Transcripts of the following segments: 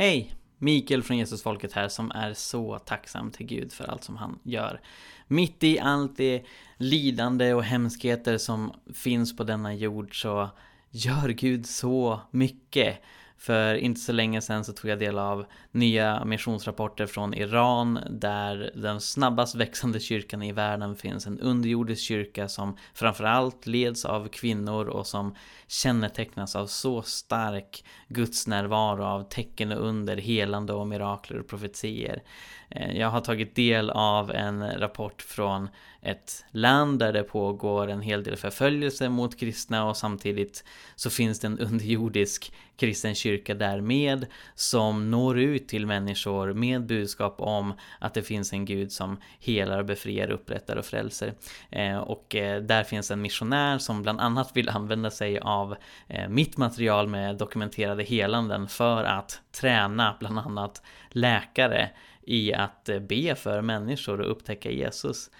Hej! Mikael från Jesusfolket här som är så tacksam till Gud för allt som han gör. Mitt i allt det lidande och hemskheter som finns på denna jord så gör Gud så mycket. För inte så länge sedan så tog jag del av nya missionsrapporter från Iran där den snabbast växande kyrkan i världen finns. En underjordisk kyrka som framförallt leds av kvinnor och som kännetecknas av så stark gudsnärvaro av tecken och under, helande och mirakler och profetier. Eh, jag har tagit del av en rapport från ett land där det pågår en hel del förföljelse mot kristna och samtidigt så finns det en underjordisk kristen kyrka där med som når ut till människor med budskap om att det finns en gud som helar, befriar, upprättar och frälser. Eh, och eh, där finns en missionär som bland annat vill använda sig av eh, mitt material med dokumenterade helanden för att träna bland annat läkare i att eh, be för människor och upptäcka Jesus.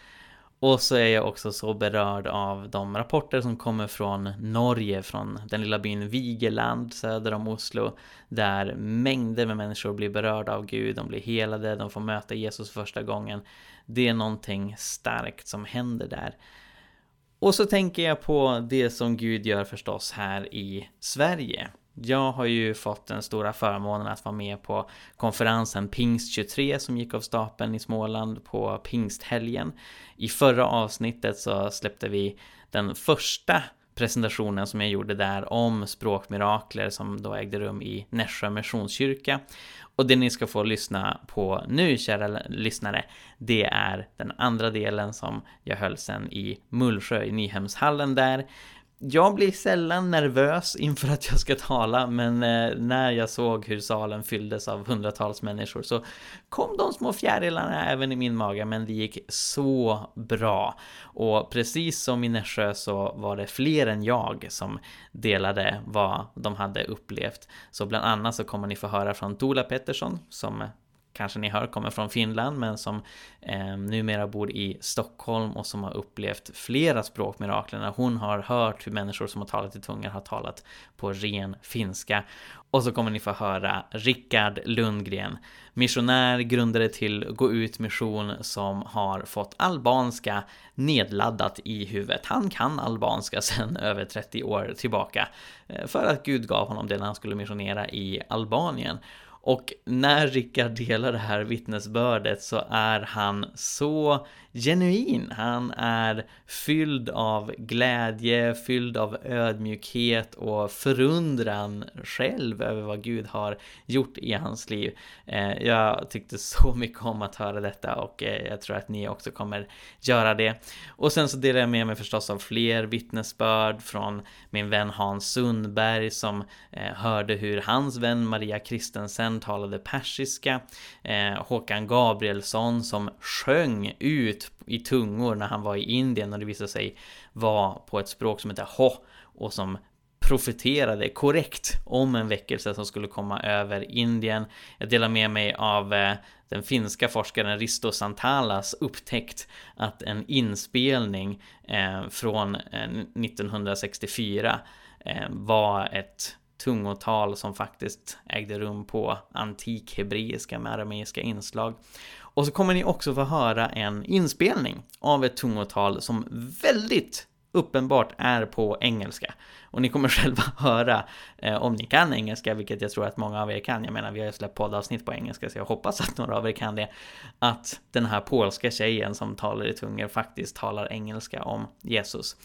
Och så är jag också så berörd av de rapporter som kommer från Norge, från den lilla byn Vigeland söder om Oslo, där mängder med människor blir berörda av Gud, de blir helade, de får möta Jesus första gången. Det är någonting starkt som händer där. Och så tänker jag på det som Gud gör förstås här i Sverige. Jag har ju fått den stora förmånen att vara med på konferensen Pingst 23 som gick av stapeln i Småland på pingsthelgen. I förra avsnittet så släppte vi den första presentationen som jag gjorde där om språkmirakler som då ägde rum i Nässjö Missionskyrka. Och det ni ska få lyssna på nu, kära lyssnare, det är den andra delen som jag höll sen i Mullsjö i Nyhemshallen där jag blir sällan nervös inför att jag ska tala, men eh, när jag såg hur salen fylldes av hundratals människor så kom de små fjärilarna även i min mage, men det gick så bra. Och precis som i Nässjö så var det fler än jag som delade vad de hade upplevt. Så bland annat så kommer ni få höra från Tola Pettersson som kanske ni hör kommer från Finland men som eh, numera bor i Stockholm och som har upplevt flera språkmirakler. Hon har hört hur människor som har talat i tungor har talat på ren finska. Och så kommer ni få höra Rickard Lundgren, missionär, grundare till Gå ut mission som har fått albanska nedladdat i huvudet. Han kan albanska sedan över 30 år tillbaka eh, för att Gud gav honom det när han skulle missionera i Albanien. Och när Rickard delar det här vittnesbördet så är han så genuin. Han är fylld av glädje, fylld av ödmjukhet och förundran själv över vad Gud har gjort i hans liv. Eh, jag tyckte så mycket om att höra detta och eh, jag tror att ni också kommer göra det. Och sen så delar jag med mig förstås av fler vittnesbörd från min vän Hans Sundberg som eh, hörde hur hans vän Maria Kristensen talade persiska. Håkan Gabrielsson som sjöng ut ut i tungor när han var i Indien och det visade sig vara på ett språk som heter Ho och som profeterade korrekt om en väckelse som skulle komma över Indien. Jag delar med mig av eh, den finska forskaren Risto Santalas upptäckt att en inspelning eh, från eh, 1964 var ett tungotal som faktiskt ägde rum på antik hebreiska med arameiska inslag. Och så kommer ni också få höra en inspelning av ett tungotal som väldigt uppenbart är på engelska. Och ni kommer själva höra, eh, om ni kan engelska, vilket jag tror att många av er kan, jag menar vi har ju släppt poddavsnitt på engelska så jag hoppas att några av er kan det, att den här polska tjejen som talar i tungor faktiskt talar engelska om Jesus.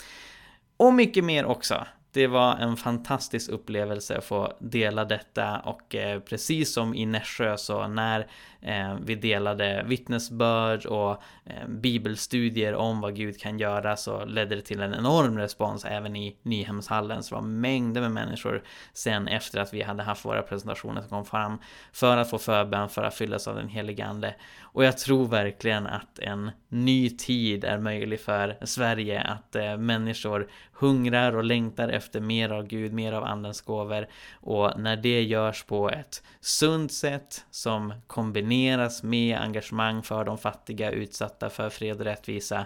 Och mycket mer också. Det var en fantastisk upplevelse att få dela detta och eh, precis som i Nässjö så när eh, vi delade vittnesbörd och eh, bibelstudier om vad Gud kan göra så ledde det till en enorm respons även i Nyhemshallen. Så det var mängder med människor sen efter att vi hade haft våra presentationer som kom fram för att få förbön, för att fyllas av den helige Ande. Och jag tror verkligen att en ny tid är möjlig för Sverige, att eh, människor hungrar och längtar efter mer av Gud, mer av Andens gåvor. Och när det görs på ett sunt sätt som kombineras med engagemang för de fattiga, utsatta, för fred och rättvisa,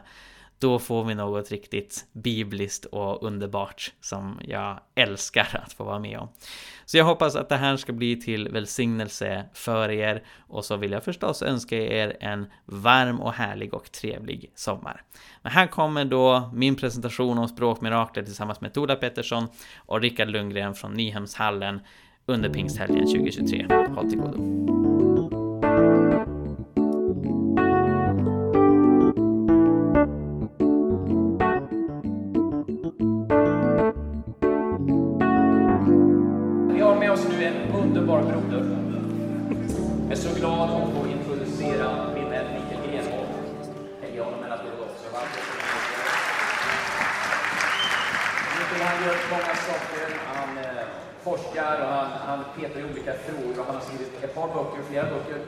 då får vi något riktigt bibliskt och underbart som jag älskar att få vara med om. Så jag hoppas att det här ska bli till välsignelse för er och så vill jag förstås önska er en varm och härlig och trevlig sommar. Men här kommer då min presentation om språkmirakler tillsammans med Tola Pettersson och Rickard Lundgren från Nyhemshallen under pingsthelgen 2023. Håll till godo. Petar i olika frågor och han har skrivit ett par böcker, flera böcker.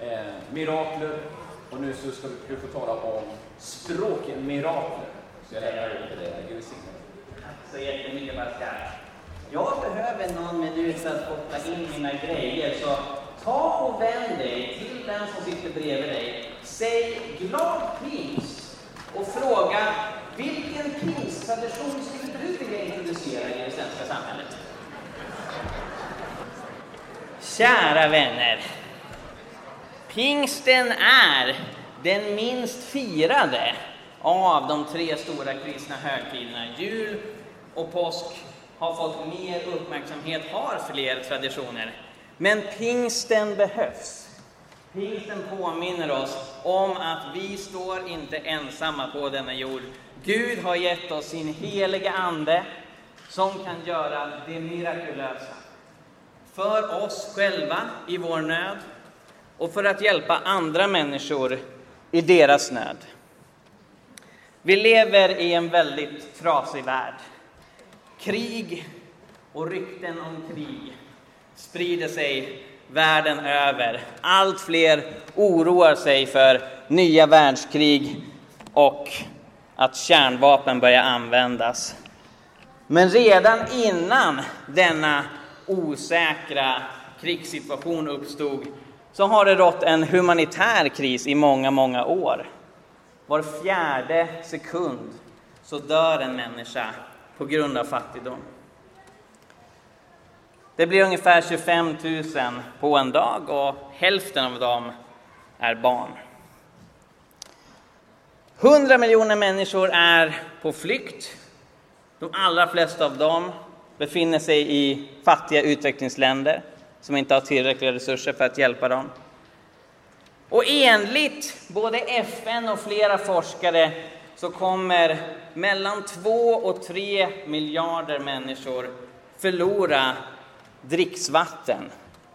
Eh, mirakler. Och nu så ska du få tala om språkmirakler. Så jag lämnar över till dig. Gud välsigne Tack så jättemycket Pascal. Jag behöver någon minut för att koppla in mina grejer, så ta och vänd dig till den som sitter bredvid dig. Säg glad pingst och fråga vilken pingsttradition skulle du vilja introducera i det svenska samhället? Kära vänner. Pingsten är den minst firade av de tre stora kristna högtiderna. Jul och påsk har fått mer uppmärksamhet, har fler traditioner. Men pingsten behövs. Pingsten påminner oss om att vi står inte ensamma på denna jord. Gud har gett oss sin heliga Ande som kan göra det mirakulösa för oss själva i vår nöd och för att hjälpa andra människor i deras nöd. Vi lever i en väldigt trasig värld. Krig och rykten om krig sprider sig världen över. Allt fler oroar sig för nya världskrig och att kärnvapen börjar användas. Men redan innan denna osäkra krigssituation uppstod så har det rått en humanitär kris i många, många år. Var fjärde sekund så dör en människa på grund av fattigdom. Det blir ungefär 25 000 på en dag och hälften av dem är barn. 100 miljoner människor är på flykt. De allra flesta av dem befinner sig i fattiga utvecklingsländer som inte har tillräckliga resurser för att hjälpa dem. Och enligt både FN och flera forskare så kommer mellan 2 och 3 miljarder människor förlora dricksvatten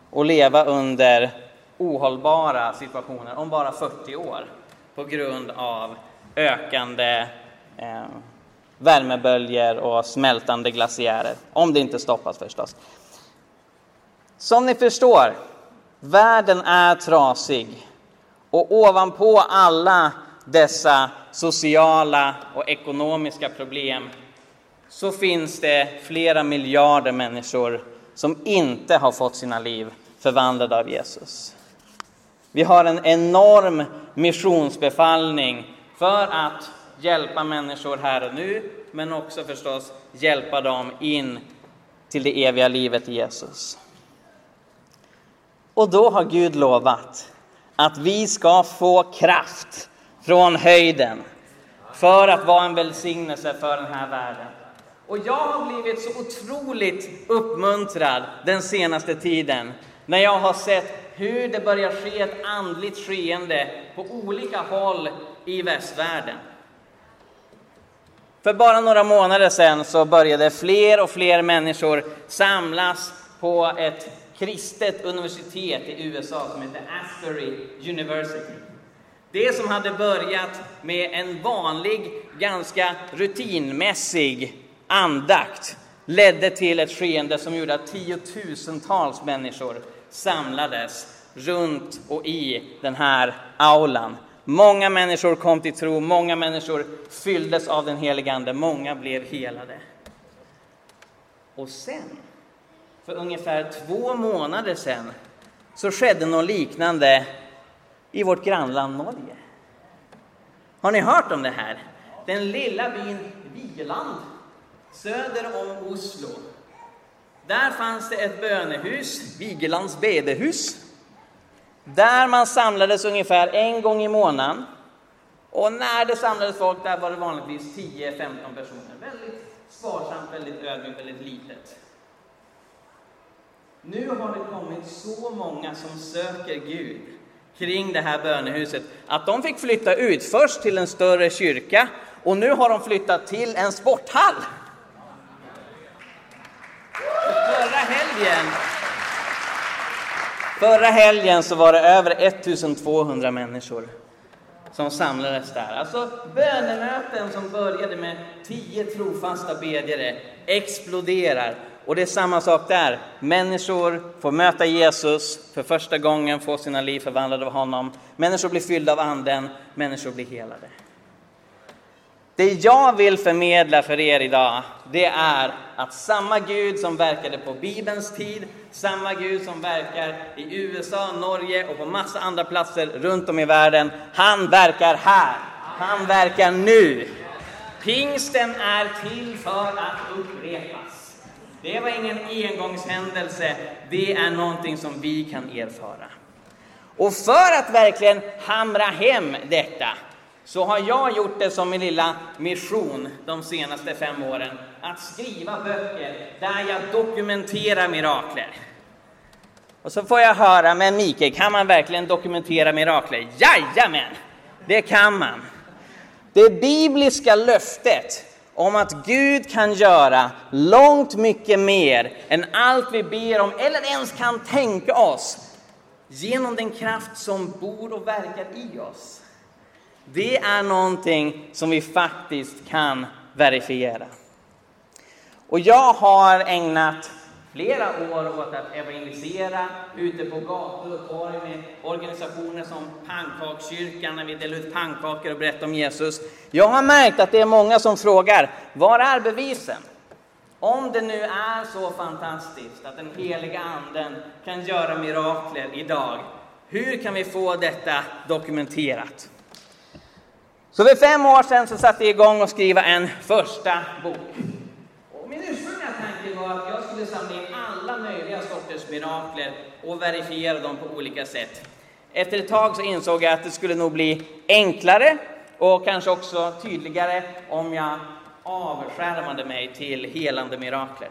och leva under ohållbara situationer om bara 40 år på grund av ökande eh, värmeböljor och smältande glaciärer. Om det inte stoppas förstås. Som ni förstår, världen är trasig. Och ovanpå alla dessa sociala och ekonomiska problem så finns det flera miljarder människor som inte har fått sina liv förvandlade av Jesus. Vi har en enorm missionsbefallning för att hjälpa människor här och nu, men också förstås hjälpa dem in till det eviga livet i Jesus. Och då har Gud lovat att vi ska få kraft från höjden för att vara en välsignelse för den här världen. Och jag har blivit så otroligt uppmuntrad den senaste tiden när jag har sett hur det börjar ske ett andligt skeende på olika håll i västvärlden. För bara några månader sedan så började fler och fler människor samlas på ett kristet universitet i USA som heter Asbury University. Det som hade börjat med en vanlig, ganska rutinmässig andakt ledde till ett skeende som gjorde att tiotusentals människor samlades runt och i den här aulan Många människor kom till tro, många människor fylldes av den helige Ande, många blev helade. Och sen, för ungefär två månader sedan, så skedde något liknande i vårt grannland Norge. Har ni hört om det här? den lilla byn Vigeland söder om Oslo. Där fanns det ett bönehus, Vigelands bedehus, där man samlades ungefär en gång i månaden. Och när det samlades folk där var det vanligtvis 10-15 personer. Väldigt sparsamt, väldigt ödmjukt, väldigt litet. Nu har det kommit så många som söker Gud kring det här bönehuset att de fick flytta ut, först till en större kyrka och nu har de flyttat till en sporthall. Förra helgen, förra helgen så var det över 1200 människor som samlades där. Alltså bönemöten som började med 10 trofasta bedjare exploderar. Och det är samma sak där. Människor får möta Jesus för första gången, få sina liv förvandlade av honom. Människor blir fyllda av anden, människor blir helade. Det jag vill förmedla för er idag, det är att samma Gud som verkade på Bibelns tid, samma Gud som verkar i USA, Norge och på massa andra platser runt om i världen, han verkar här. Han verkar nu. Pingsten är till för att upprepas. Det var ingen engångshändelse, det är någonting som vi kan erfara. Och för att verkligen hamra hem detta så har jag gjort det som min lilla mission de senaste fem åren. Att skriva böcker där jag dokumenterar mirakler. Och så får jag höra, men Mikael, kan man verkligen dokumentera mirakler? Jajamän, det kan man. Det bibliska löftet om att Gud kan göra långt mycket mer än allt vi ber om eller ens kan tänka oss genom den kraft som bor och verkar i oss. Det är någonting som vi faktiskt kan verifiera. Och jag har ägnat flera år åt att evangelisera ute på gator och torg med organisationer som Pannkakskyrkan när vi delar ut pannkakor och berättar om Jesus. Jag har märkt att det är många som frågar, var är bevisen? Om det nu är så fantastiskt att den heliga anden kan göra mirakler idag, hur kan vi få detta dokumenterat? Så för fem år sedan så satte jag igång att skriva en första bok. Och min ursprungliga tanke var att jag skulle samla in alla möjliga sorters mirakler och verifiera dem på olika sätt. Efter ett tag så insåg jag att det skulle nog bli enklare och kanske också tydligare om jag avskärmade mig till helande mirakler.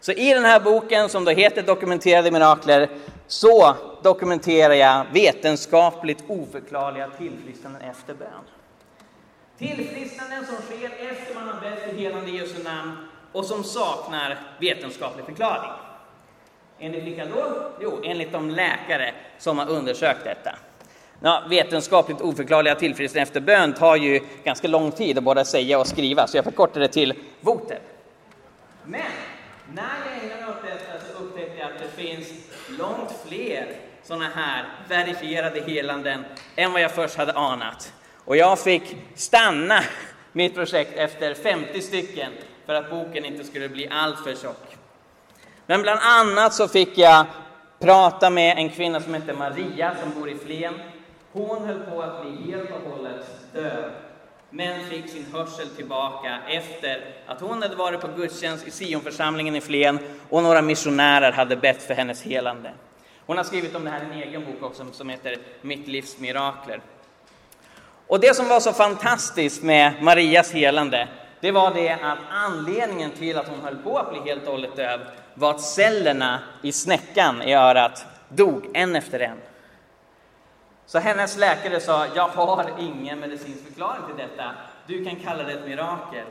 Så i den här boken som då heter Dokumenterade mirakler så dokumenterar jag vetenskapligt oförklarliga tillfrisknanden efter bön. Tillfrisknanden som sker efter man har bett för helande i Jesu namn och som saknar vetenskaplig förklaring. Enligt vilka då? Jo, enligt de läkare som har undersökt detta. Ja, vetenskapligt oförklarliga tillfrisknanden efter bön tar ju ganska lång tid att både säga och skriva, så jag förkortar det till voter. Men när jag ägnade mig åt detta så upptäckte jag att det finns långt fler sådana här verifierade helanden än vad jag först hade anat. Och jag fick stanna mitt projekt efter 50 stycken för att boken inte skulle bli alltför tjock. Men bland annat så fick jag prata med en kvinna som heter Maria som bor i Flen. Hon höll på att bli helt och hållet död men fick sin hörsel tillbaka efter att hon hade varit på gudstjänst i Sionförsamlingen i Flen och några missionärer hade bett för hennes helande. Hon har skrivit om det här i en egen bok också som heter Mitt livs mirakler. Och det som var så fantastiskt med Marias helande, det var det att anledningen till att hon höll på att bli helt och hållet döv var att cellerna i snäckan i örat dog en efter en. Så hennes läkare sa, jag har ingen medicinsk förklaring till detta. Du kan kalla det ett mirakel.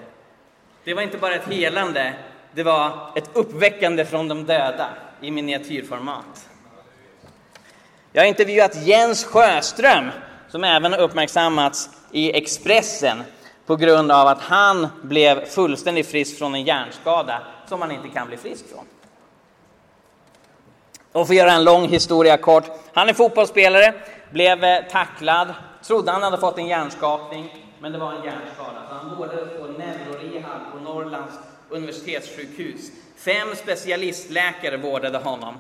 Det var inte bara ett helande, det var ett uppväckande från de döda i miniatyrformat. Jag har intervjuat Jens Sjöström, som även har uppmärksammats i Expressen på grund av att han blev fullständigt frisk från en hjärnskada som man inte kan bli frisk från. Och för att göra en lång historia kort, han är fotbollsspelare, blev eh, tacklad, trodde han hade fått en hjärnskakning, men det var en hjärnskada. Så han vårdades på neurorehab på Norrlands universitetssjukhus. Fem specialistläkare vårdade honom.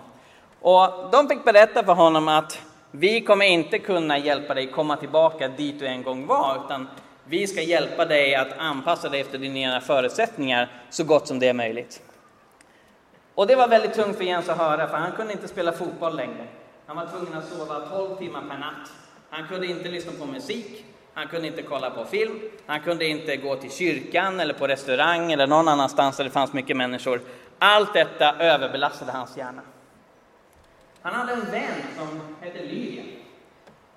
Och de fick berätta för honom att vi kommer inte kunna hjälpa dig komma tillbaka dit du en gång var, utan Vi ska hjälpa dig att anpassa dig efter dina förutsättningar så gott som det är möjligt. Och det var väldigt tungt för Jens att höra, för han kunde inte spela fotboll längre. Han var tvungen att sova 12 timmar per natt. Han kunde inte lyssna på musik, han kunde inte kolla på film, han kunde inte gå till kyrkan eller på restaurang eller någon annanstans där det fanns mycket människor. Allt detta överbelastade hans hjärna. Han hade en vän som hette Lydia.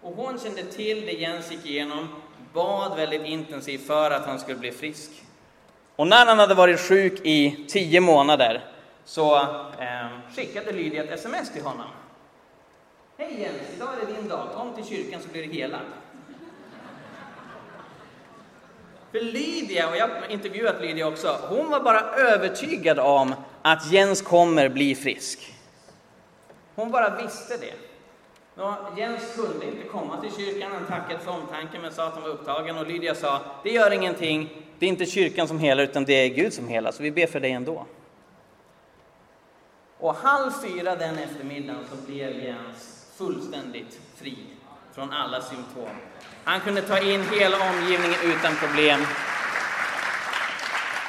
Och hon kände till det Jens gick igenom, bad väldigt intensivt för att han skulle bli frisk. Och när han hade varit sjuk i tio månader så eh, skickade Lydia ett sms till honom. Hej Jens, idag är det din dag. Kom till kyrkan så blir du helad. För Lydia, och jag har intervjuat Lydia också, hon var bara övertygad om att Jens kommer bli frisk. Hon bara visste det. Ja, Jens kunde inte komma till kyrkan, han tackade för omtanken men sa att han var upptagen och Lydia sa, det gör ingenting, det är inte kyrkan som helar utan det är Gud som helar, så vi ber för dig ändå. Och halv fyra den eftermiddagen så blev Jens fullständigt fri från alla symptom. Han kunde ta in hela omgivningen utan problem.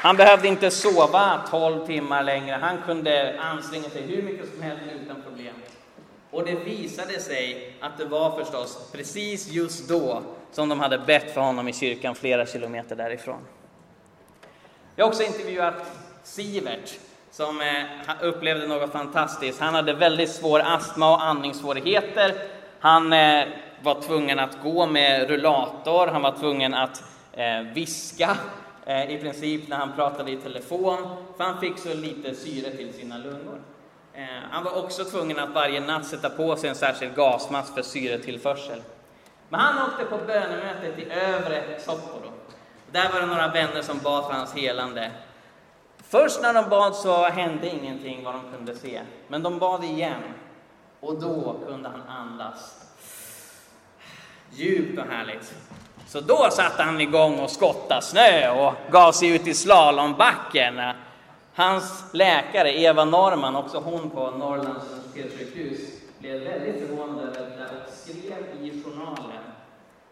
Han behövde inte sova 12 timmar längre. Han kunde anstränga sig hur mycket som helst utan problem. Och det visade sig att det var förstås precis just då som de hade bett för honom i kyrkan flera kilometer därifrån. Jag har också intervjuat Sivert som eh, upplevde något fantastiskt. Han hade väldigt svår astma och andningssvårigheter. Han eh, var tvungen att gå med rullator, han var tvungen att eh, viska eh, i princip när han pratade i telefon, för han fick så lite syre till sina lungor. Eh, han var också tvungen att varje natt sätta på sig en särskild gasmask för syretillförsel. Men han åkte på bönemötet i övre Sopporo. Där var det några vänner som bad för hans helande. Först när de bad så hände ingenting vad de kunde se, men de bad igen och då kunde han andas djupt och härligt. Så då satte han igång och skottade snö och gav sig ut i slalombacken. Hans läkare Eva Norman, också hon på Norrlands universitetssjukhus, blev väldigt förvånad över det och skrev i journalen.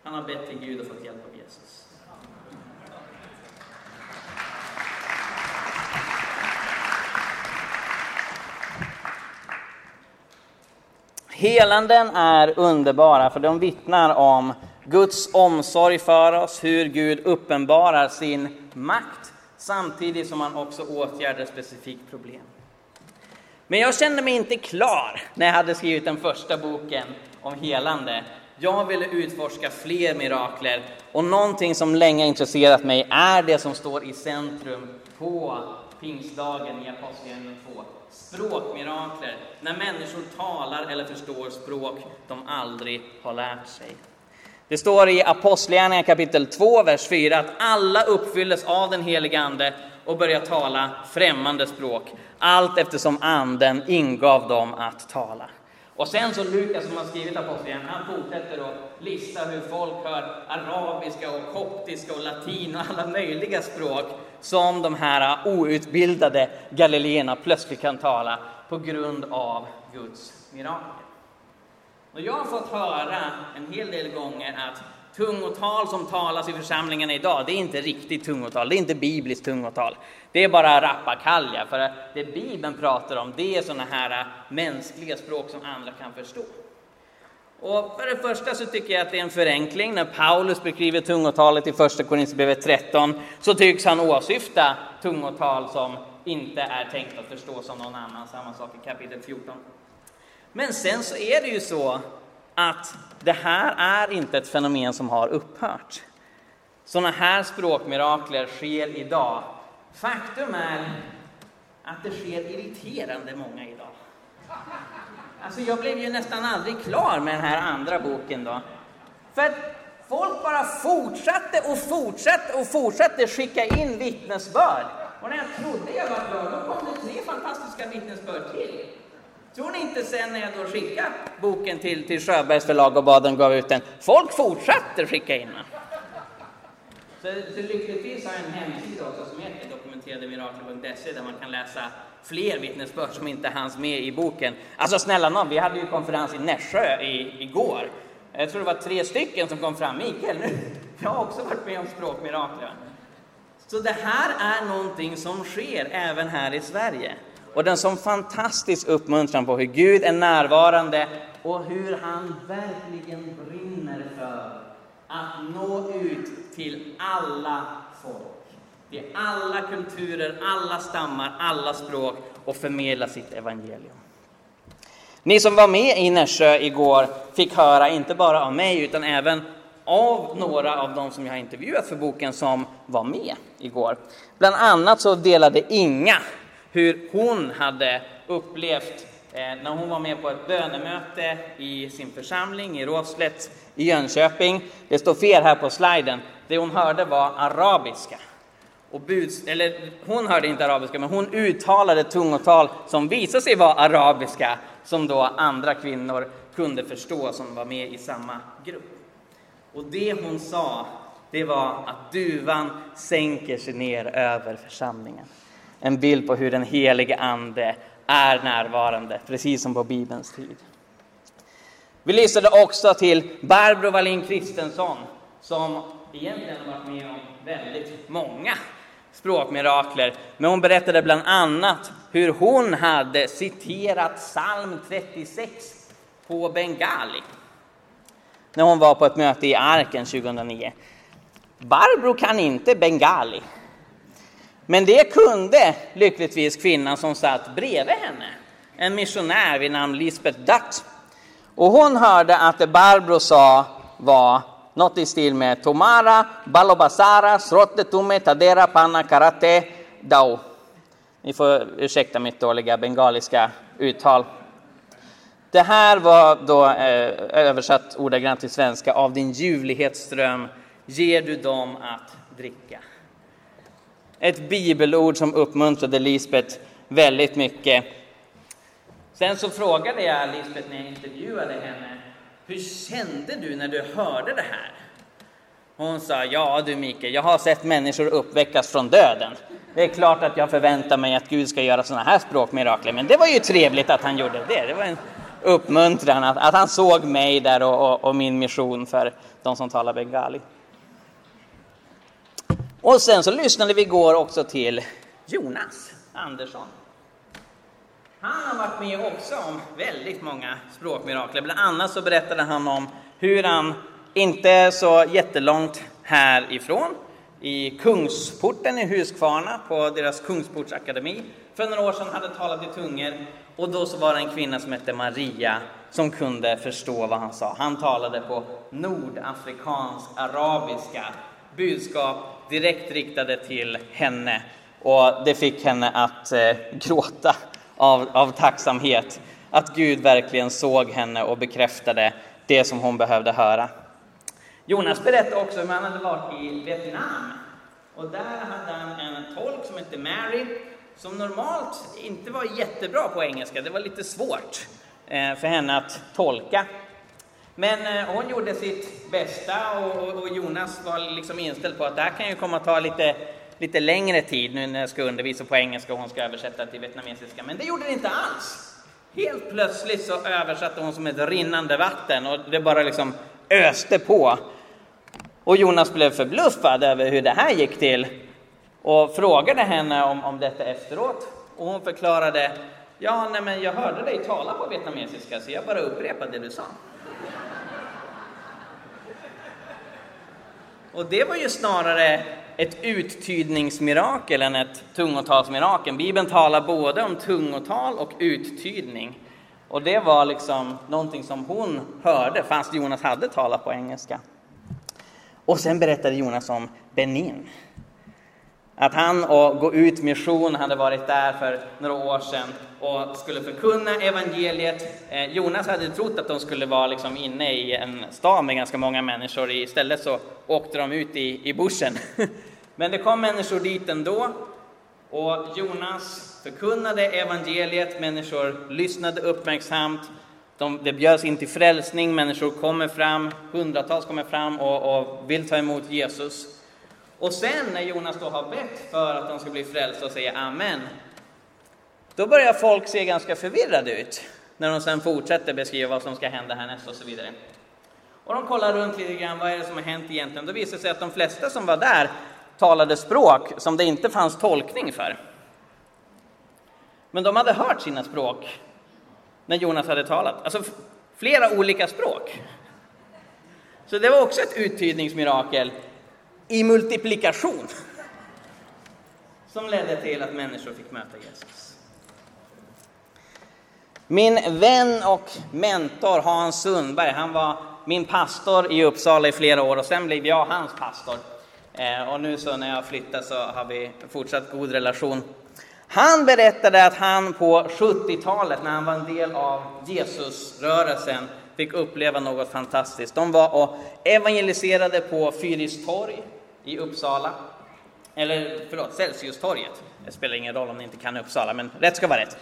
Han har bett till Gud och fått hjälp av Jesus. Helanden är underbara för de vittnar om Guds omsorg för oss, hur Gud uppenbarar sin makt samtidigt som han också åtgärdar specifikt problem. Men jag kände mig inte klar när jag hade skrivit den första boken om helande. Jag ville utforska fler mirakler och någonting som länge intresserat mig är det som står i centrum på pingstdagen i Apostlagärningarna 2 språkmirakler, när människor talar eller förstår språk de aldrig har lärt sig. Det står i Apostlagärningarna kapitel 2, vers 4 att alla uppfylldes av den helige Ande och började tala främmande språk, allt eftersom Anden ingav dem att tala. Och sen så Lukas som har skrivit Apostlagärningarna, han fortsätter att lista hur folk hör arabiska och koptiska och latin och alla möjliga språk som de här outbildade galileerna plötsligt kan tala på grund av Guds mirakel. Och jag har fått höra en hel del gånger att tungotal som talas i församlingarna idag, det är inte riktigt tungotal, det är inte bibliskt tungotal. Det är bara rappakalja, för det Bibeln pratar om, det är sådana här mänskliga språk som andra kan förstå. Och för det första så tycker jag att det är en förenkling. När Paulus beskriver tungotalet i Första Korinthierbrevet 13 så tycks han åsyfta tungotal som inte är tänkt att förstå som någon annan. Samma sak i kapitel 14. Men sen så är det ju så att det här är inte ett fenomen som har upphört. Sådana här språkmirakler sker idag. Faktum är att det sker irriterande många idag. Alltså jag blev ju nästan aldrig klar med den här andra boken då. För att folk bara fortsatte och fortsatte och fortsatte skicka in vittnesbörd. Och när jag trodde jag var klar, då kom det tre fantastiska vittnesbörd till. Tror ni inte sen när jag då skickade boken till, till Sjöbergs förlag och bad dem gav ut den, folk fortsatte skicka in den. Så, så lyckligtvis har jag en hemsida också som heter dokumenterademirakel.se där man kan läsa fler vittnesbörd som inte hanns med i boken. Alltså snälla nån, vi hade ju konferens i Nässjö i, igår Jag tror det var tre stycken som kom fram. Mikael, nu, jag har också varit med om språkmirakler. Så det här är någonting som sker även här i Sverige. Och den som fantastisk uppmuntran på hur Gud är närvarande och hur han verkligen brinner för att nå ut till alla folk, till alla kulturer, alla stammar, alla språk och förmedla sitt evangelium. Ni som var med i Nässjö igår fick höra, inte bara av mig, utan även av några av dem som jag har intervjuat för boken som var med igår. Bland annat så delade Inga hur hon hade upplevt eh, när hon var med på ett bönemöte i sin församling i Råslätt i Jönköping. Det står fel här på sliden. Det hon hörde var arabiska. Och buds, eller hon hörde inte arabiska, men hon uttalade tungotal som visade sig vara arabiska, som då andra kvinnor kunde förstå som var med i samma grupp. Och det hon sa, det var att duvan sänker sig ner över församlingen. En bild på hur den helige Ande är närvarande, precis som på Bibelns tid. Vi lyssnade också till Barbro Wallin Kristensson som egentligen har varit med om väldigt många språkmirakler. Men hon berättade bland annat hur hon hade citerat psalm 36 på bengali när hon var på ett möte i Arken 2009. Barbro kan inte bengali. Men det kunde lyckligtvis kvinnan som satt bredvid henne, en missionär vid namn Lisbeth Dutt. Och hon hörde att det Barbro sa var något i stil med Tomara, Balobasara, Srotte Tume, Tadera, Panna, Karate, Dao. Ni får ursäkta mitt dåliga bengaliska uttal. Det här var då eh, översatt ordagrant till svenska. Av din ljuvlighetsström ger du dem att dricka. Ett bibelord som uppmuntrade Lisbet väldigt mycket. Sen så frågade jag Lisbet när jag intervjuade henne, hur kände du när du hörde det här? Hon sa, ja du Mikael, jag har sett människor uppväckas från döden. Det är klart att jag förväntar mig att Gud ska göra sådana här språkmirakler, men det var ju trevligt att han gjorde det. Det var en uppmuntran att, att han såg mig där och, och, och min mission för de som talar bengali. Och sen så lyssnade vi igår också till Jonas Andersson. Han har varit med också om väldigt många språkmirakler. Bland annat så berättade han om hur han, inte så jättelångt härifrån, i Kungsporten i Huskvarna på deras Kungsportsakademi för några år sedan hade talat i tungor och då så var det en kvinna som hette Maria som kunde förstå vad han sa. Han talade på nordafrikansk arabiska budskap direkt riktade till henne och det fick henne att eh, gråta av, av tacksamhet att Gud verkligen såg henne och bekräftade det som hon behövde höra. Jonas berättade också hur han hade varit i Vietnam och där hade han en tolk som hette Mary som normalt inte var jättebra på engelska. Det var lite svårt eh, för henne att tolka. Men eh, hon gjorde sitt bästa och, Jonas var liksom inställd på att det här kan ju komma att ta lite, lite längre tid nu när jag ska undervisa på engelska och hon ska översätta till vietnamesiska. Men det gjorde det inte alls. Helt plötsligt så översatte hon som ett rinnande vatten och det bara liksom öste på. Och Jonas blev förbluffad över hur det här gick till och frågade henne om, om detta efteråt. Och hon förklarade, ja, nej, men jag hörde dig tala på vietnamesiska så jag bara upprepade det du sa. Och det var ju snarare ett uttydningsmirakel än ett tungotalsmirakel. Bibeln talar både om tungotal och uttydning. Och det var liksom någonting som hon hörde fast Jonas hade talat på engelska. Och sen berättade Jonas om Benin. Att han och Gå ut mission hade varit där för några år sedan och skulle förkunna evangeliet. Eh, Jonas hade trott att de skulle vara liksom inne i en stad med ganska många människor. Istället så åkte de ut i, i bushen. Men det kom människor dit ändå. Och Jonas förkunnade evangeliet, människor lyssnade uppmärksamt. De, det bjöds in till frälsning, människor kommer fram, hundratals kommer fram och, och vill ta emot Jesus. Och sen när Jonas då har bett för att de ska bli frälsta och säga Amen, då börjar folk se ganska förvirrade ut när de sen fortsätter beskriva vad som ska hända härnäst och så vidare. Och de kollar runt lite grann, vad är det som har hänt egentligen? Då visar det sig att de flesta som var där talade språk som det inte fanns tolkning för. Men de hade hört sina språk när Jonas hade talat, alltså flera olika språk. Så det var också ett uttydningsmirakel i multiplikation som ledde till att människor fick möta Jesus. Min vän och mentor Hans Sundberg, han var min pastor i Uppsala i flera år och sen blev jag hans pastor. Eh, och nu så när jag flyttade så har vi fortsatt god relation. Han berättade att han på 70-talet när han var en del av Jesusrörelsen fick uppleva något fantastiskt. De var och evangeliserade på Fyristorg i Uppsala. Eller förlåt, Celsiustorget. Det spelar ingen roll om ni inte kan Uppsala, men rätt ska vara rätt.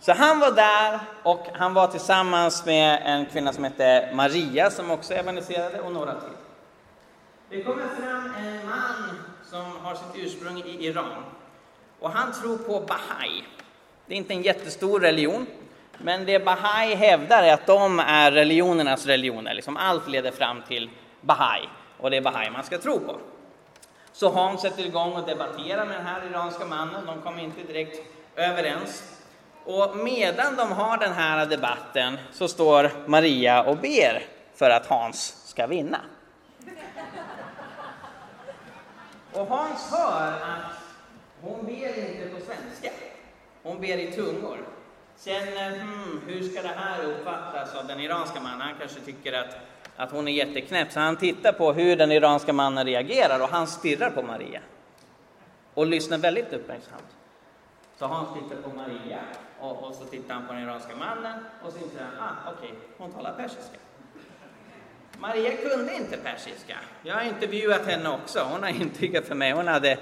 Så han var där och han var tillsammans med en kvinna som hette Maria som också evangeliserade och några till. Det kommer fram en man som har sitt ursprung i Iran och han tror på Bahai. Det är inte en jättestor religion, men det Bahai hävdar är att de är religionernas religioner. Liksom allt leder fram till Bahai och det är Bahai man ska tro på. Så Hans sätter igång och debatterar med den här iranska mannen. De kommer inte direkt överens. Och medan de har den här debatten så står Maria och ber för att Hans ska vinna. Och Hans hör att hon ber inte på svenska, hon ber i tungor. Känner, eh, hmm, hur ska det här uppfattas av den iranska mannen? Han kanske tycker att, att hon är jätteknäpp, så han tittar på hur den iranska mannen reagerar och han stirrar på Maria. Och lyssnar väldigt uppmärksamt. Så Hans tittar på Maria och, och så tittar han på den iranska mannen och så inser han, ah, okej, okay, hon talar persiska. Maria kunde inte persiska. Jag har intervjuat henne också. Hon har intygat för mig. Hon hade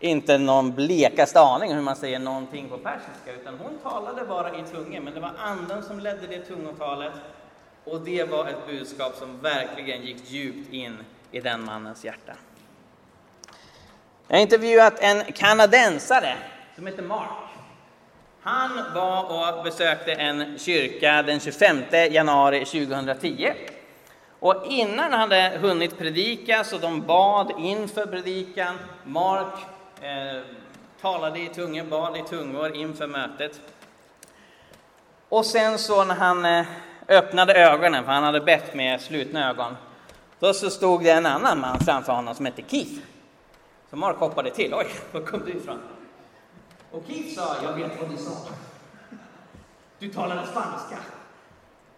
inte någon blekaste aning hur man säger någonting på persiska, utan hon talade bara i tungor, men det var anden som ledde det tungotalet. Och det var ett budskap som verkligen gick djupt in i den mannens hjärta. Jag har intervjuat en kanadensare som heter Mark. Han var och besökte en kyrka den 25 januari 2010. Och innan han hade hunnit predika, så de bad inför predikan. Mark eh, talade i tungor, bad i tungor inför mötet. Och sen så när han eh, öppnade ögonen, för han hade bett med slutna ögon, då så stod det en annan man framför honom som hette Keith. Så Mark hoppade till. Oj, var kom du ifrån? Och Keith sa, jag vet vad du sa. Du talade spanska.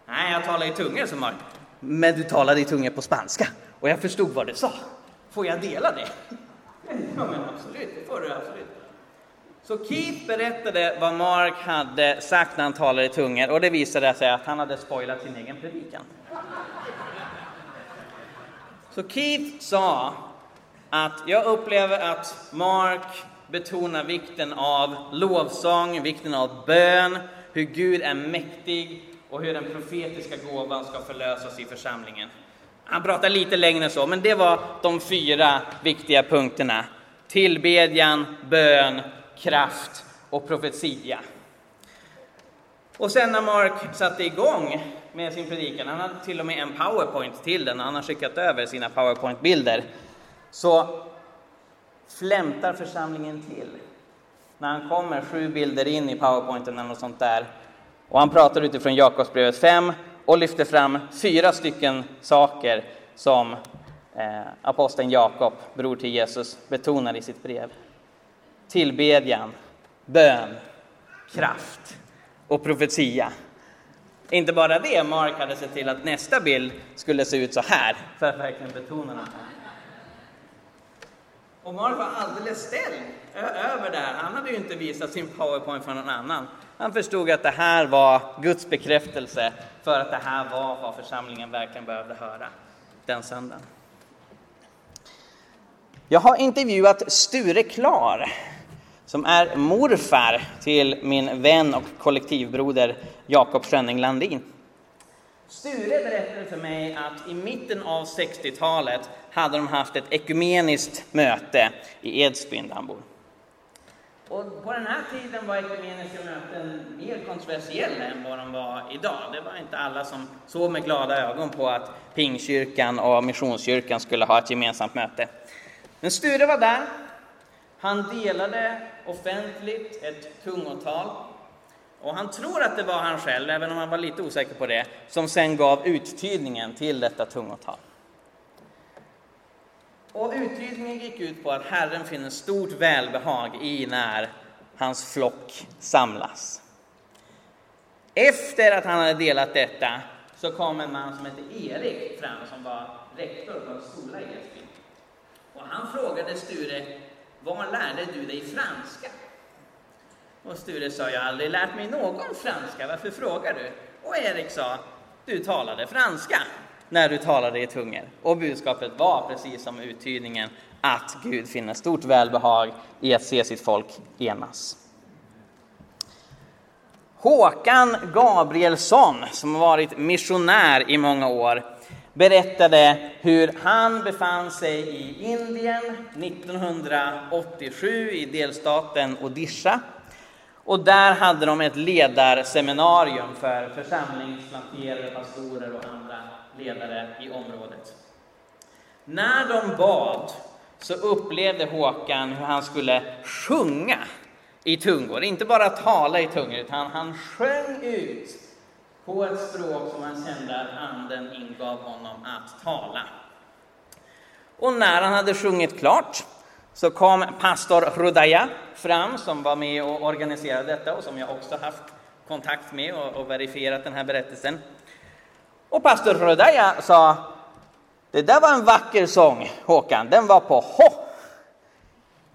Nej, jag talar i tungor, sa Mark. Men du talade i tungor på spanska och jag förstod vad du sa. Får jag dela det? Ja, men absolut, det får du absolut. Så Keith berättade vad Mark hade sagt när han talade i tungor och det visade sig att han hade spoilat sin egen predikan. Så Keith sa att jag upplever att Mark betonar vikten av lovsång, vikten av bön, hur Gud är mäktig och hur den profetiska gåvan ska förlösas i församlingen. Han pratar lite längre än så, men det var de fyra viktiga punkterna. Tillbedjan, bön, kraft och profetia. Och sen när Mark satte igång med sin predikan, han hade till och med en powerpoint till den, han har skickat över sina powerpoint-bilder, så flämtar församlingen till. När han kommer sju bilder in i powerpointen eller något sånt där. Och han pratar utifrån Jakobsbrevet 5 och lyfter fram fyra stycken saker som eh, aposteln Jakob, bror till Jesus, betonar i sitt brev. Tillbedjan, bön, kraft och profetia. Inte bara det, Mark hade sett till att nästa bild skulle se ut så här för att verkligen betona det. Och Mark var alldeles ställd över det här. Han hade ju inte visat sin powerpoint för någon annan. Han förstod att det här var Guds bekräftelse för att det här var vad församlingen verkligen behövde höra den söndagen. Jag har intervjuat Sture Klar som är morfar till min vän och kollektivbroder Jakob Schönning Landin. Sture berättade för mig att i mitten av 60-talet hade de haft ett ekumeniskt möte i Edsbyn där han bor. Och på den här tiden var ekumeniska möten mer kontroversiella än vad de var idag. Det var inte alla som såg med glada ögon på att Pingkyrkan och Missionskyrkan skulle ha ett gemensamt möte. Men Sture var där. Han delade offentligt ett tungotal. Och han tror att det var han själv, även om han var lite osäker på det, som sen gav uttydningen till detta tungotal. Och uttydningen gick ut på att Herren finner stort välbehag i när hans flock samlas. Efter att han hade delat detta så kom en man som hette Erik fram som var rektor på en skola i Edsbyn. Och han frågade Sture, var lärde du dig franska? Och Sture sa, jag har aldrig lärt mig någon franska, varför frågar du? Och Erik sa, du talade franska när du talade i tungor. Och budskapet var, precis som uttydningen, att Gud finner stort välbehag i att se sitt folk enas. Håkan Gabrielsson, som har varit missionär i många år, berättade hur han befann sig i Indien 1987 i delstaten Odisha. Och där hade de ett ledarseminarium för församlingsplanterare, pastorer och andra ledare i området. När de bad så upplevde Håkan hur han skulle sjunga i tungor, inte bara tala i tungor, utan han sjöng ut på ett språk som han kände att anden ingav honom att tala. Och när han hade sjungit klart så kom pastor Rudaya fram som var med och organiserade detta och som jag också haft kontakt med och, och verifierat den här berättelsen. Och pastor Rudaya sa det där var en vacker sång Håkan, den var på H.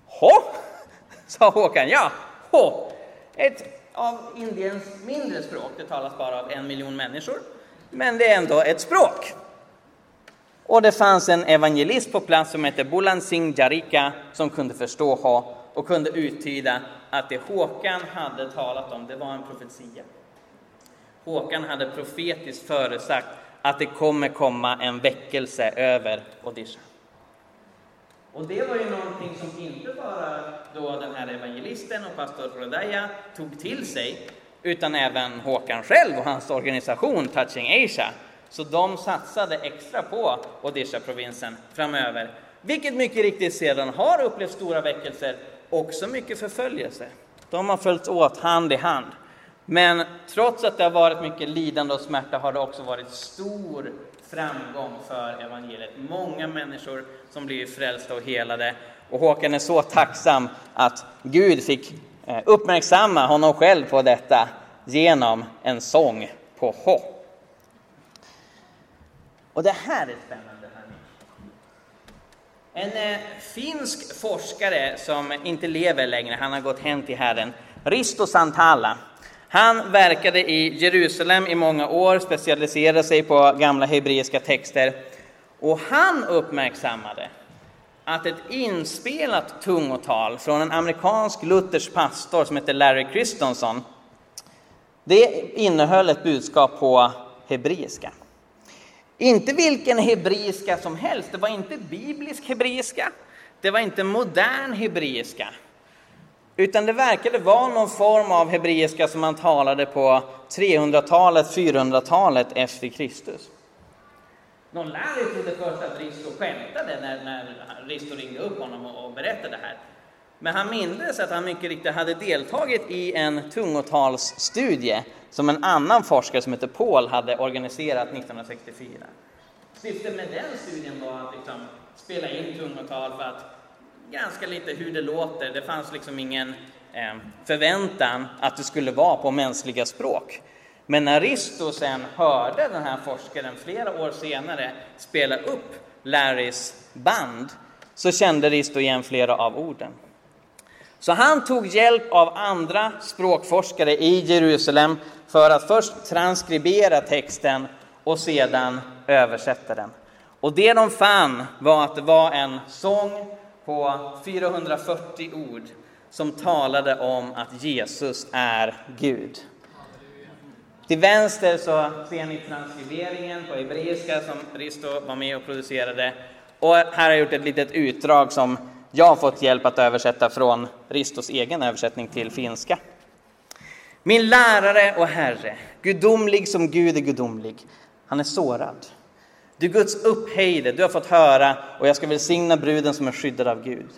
H? sa Håkan, ja, H. Ett av Indiens mindre språk, det talas bara av en miljon människor, men det är ändå ett språk. Och det fanns en evangelist på plats som hette Bulan Singh Jarika som kunde förstå Ha och kunde uttyda att det Håkan hade talat om, det var en profetia. Håkan hade profetiskt förutsagt att det kommer komma en väckelse över Odisha. Och det var ju någonting som inte bara då den här evangelisten och pastor Rodaya tog till sig, utan även Håkan själv och hans organisation Touching Asia. Så de satsade extra på Odisha-provinsen framöver, vilket mycket riktigt sedan har upplevt stora väckelser, också mycket förföljelse. De har följts åt hand i hand. Men trots att det har varit mycket lidande och smärta har det också varit stor framgång för evangeliet. Många människor som blivit frälsta och helade. Och Håkan är så tacksam att Gud fick eh, uppmärksamma honom själv på detta genom en sång på hopp. Och det här är spännande. Här. En eh, finsk forskare som inte lever längre, han har gått hem till Herren, Risto Santala. Han verkade i Jerusalem i många år, specialiserade sig på gamla hebreiska texter. Och han uppmärksammade att ett inspelat tungotal från en amerikansk luthersk pastor som heter Larry Christensen, det innehöll ett budskap på hebreiska. Inte vilken hebreiska som helst, det var inte biblisk hebreiska, det var inte modern hebreiska, utan det verkade vara någon form av hebreiska som man talade på 300-talet, 400-talet efter Kristus. Någon lärare trodde först att Risto skämtade när, när Risto ringde upp honom och, och berättade det här. Men han mindes att han mycket riktigt hade deltagit i en tungotalsstudie som en annan forskare som heter Paul hade organiserat 1964. Syftet med den studien var att liksom spela in tungotal för att ganska lite hur det låter. Det fanns liksom ingen eh, förväntan att det skulle vara på mänskliga språk. Men när Risto sen hörde den här forskaren flera år senare spela upp Larrys band så kände Risto igen flera av orden. Så han tog hjälp av andra språkforskare i Jerusalem för att först transkribera texten och sedan översätta den. Och det de fann var att det var en sång på 440 ord som talade om att Jesus är Gud. Till vänster så ser ni transkriberingen på hebreiska som Risto var med och producerade. Och här har jag gjort ett litet utdrag som jag har fått hjälp att översätta från Ristos egen översättning till finska. Min lärare och Herre, gudomlig som Gud är gudomlig. Han är sårad. Du Guds upphöjde, du har fått höra och jag ska välsigna bruden som är skyddad av Gud.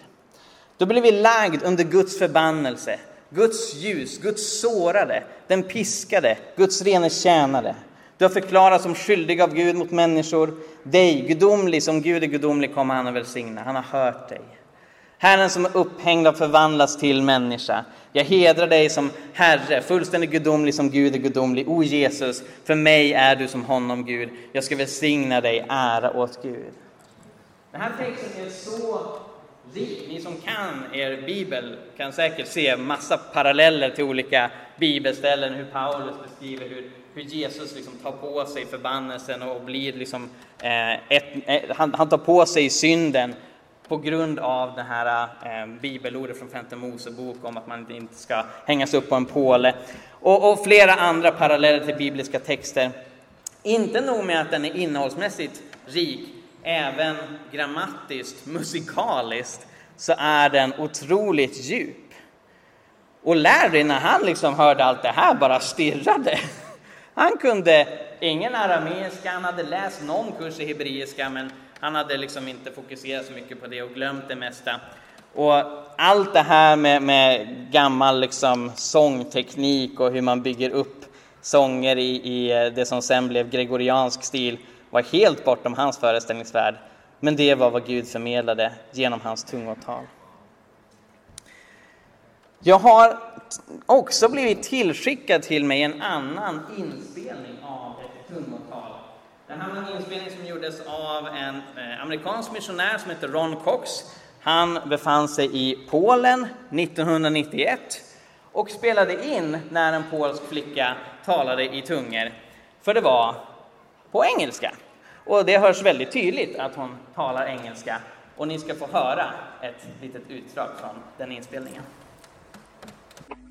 Då blir vi lagd under Guds förbannelse, Guds ljus, Guds sårade, den piskade, Guds rene tjänare. Du har förklarats som skyldig av Gud mot människor. Dig, gudomlig som Gud är gudomlig, kommer han att välsigna. Han har hört dig. Herren som är upphängd har förvandlats till människa. Jag hedrar dig som Herre, fullständigt gudomlig som Gud är gudomlig. O Jesus, för mig är du som honom Gud. Jag ska välsigna dig, ära åt Gud. Den här texten är så rik. Ni som kan er bibel kan säkert se massa paralleller till olika bibelställen, hur Paulus beskriver hur, hur Jesus liksom tar på sig förbannelsen och blir liksom, eh, ett, eh, han, han tar på sig synden på grund av det här eh, bibelordet från Femte Mosebok om att man inte ska hängas upp på en påle. Och, och, flera andra paralleller till bibliska texter. Inte nog med att den är innehållsmässigt rik, även grammatiskt, musikaliskt, så är den otroligt djup. Och Larry, när han liksom hörde allt det här, bara stirrade. Han kunde ingen arameiska, han hade läst någon kurs i hebreiska, men han hade liksom inte fokuserat så mycket på det och glömt det mesta. Och allt det här med, med gammal liksom sångteknik och hur man bygger upp sånger i, i eh, det som sen blev gregoriansk stil var helt bortom hans föreställningsvärld. Men det var vad Gud förmedlade genom hans tungotal. Jag har också blivit tillskickad till mig en annan inspelning av. Det här var en inspelning som gjordes av en eh, amerikansk missionär som heter Ron Cox. Han befann sig i Polen 1991 och spelade in när en polsk flicka talade i tungor. För det var på engelska. Och det hörs väldigt tydligt att hon talar engelska. Och ni ska få höra ett litet utdrag från den inspelningen.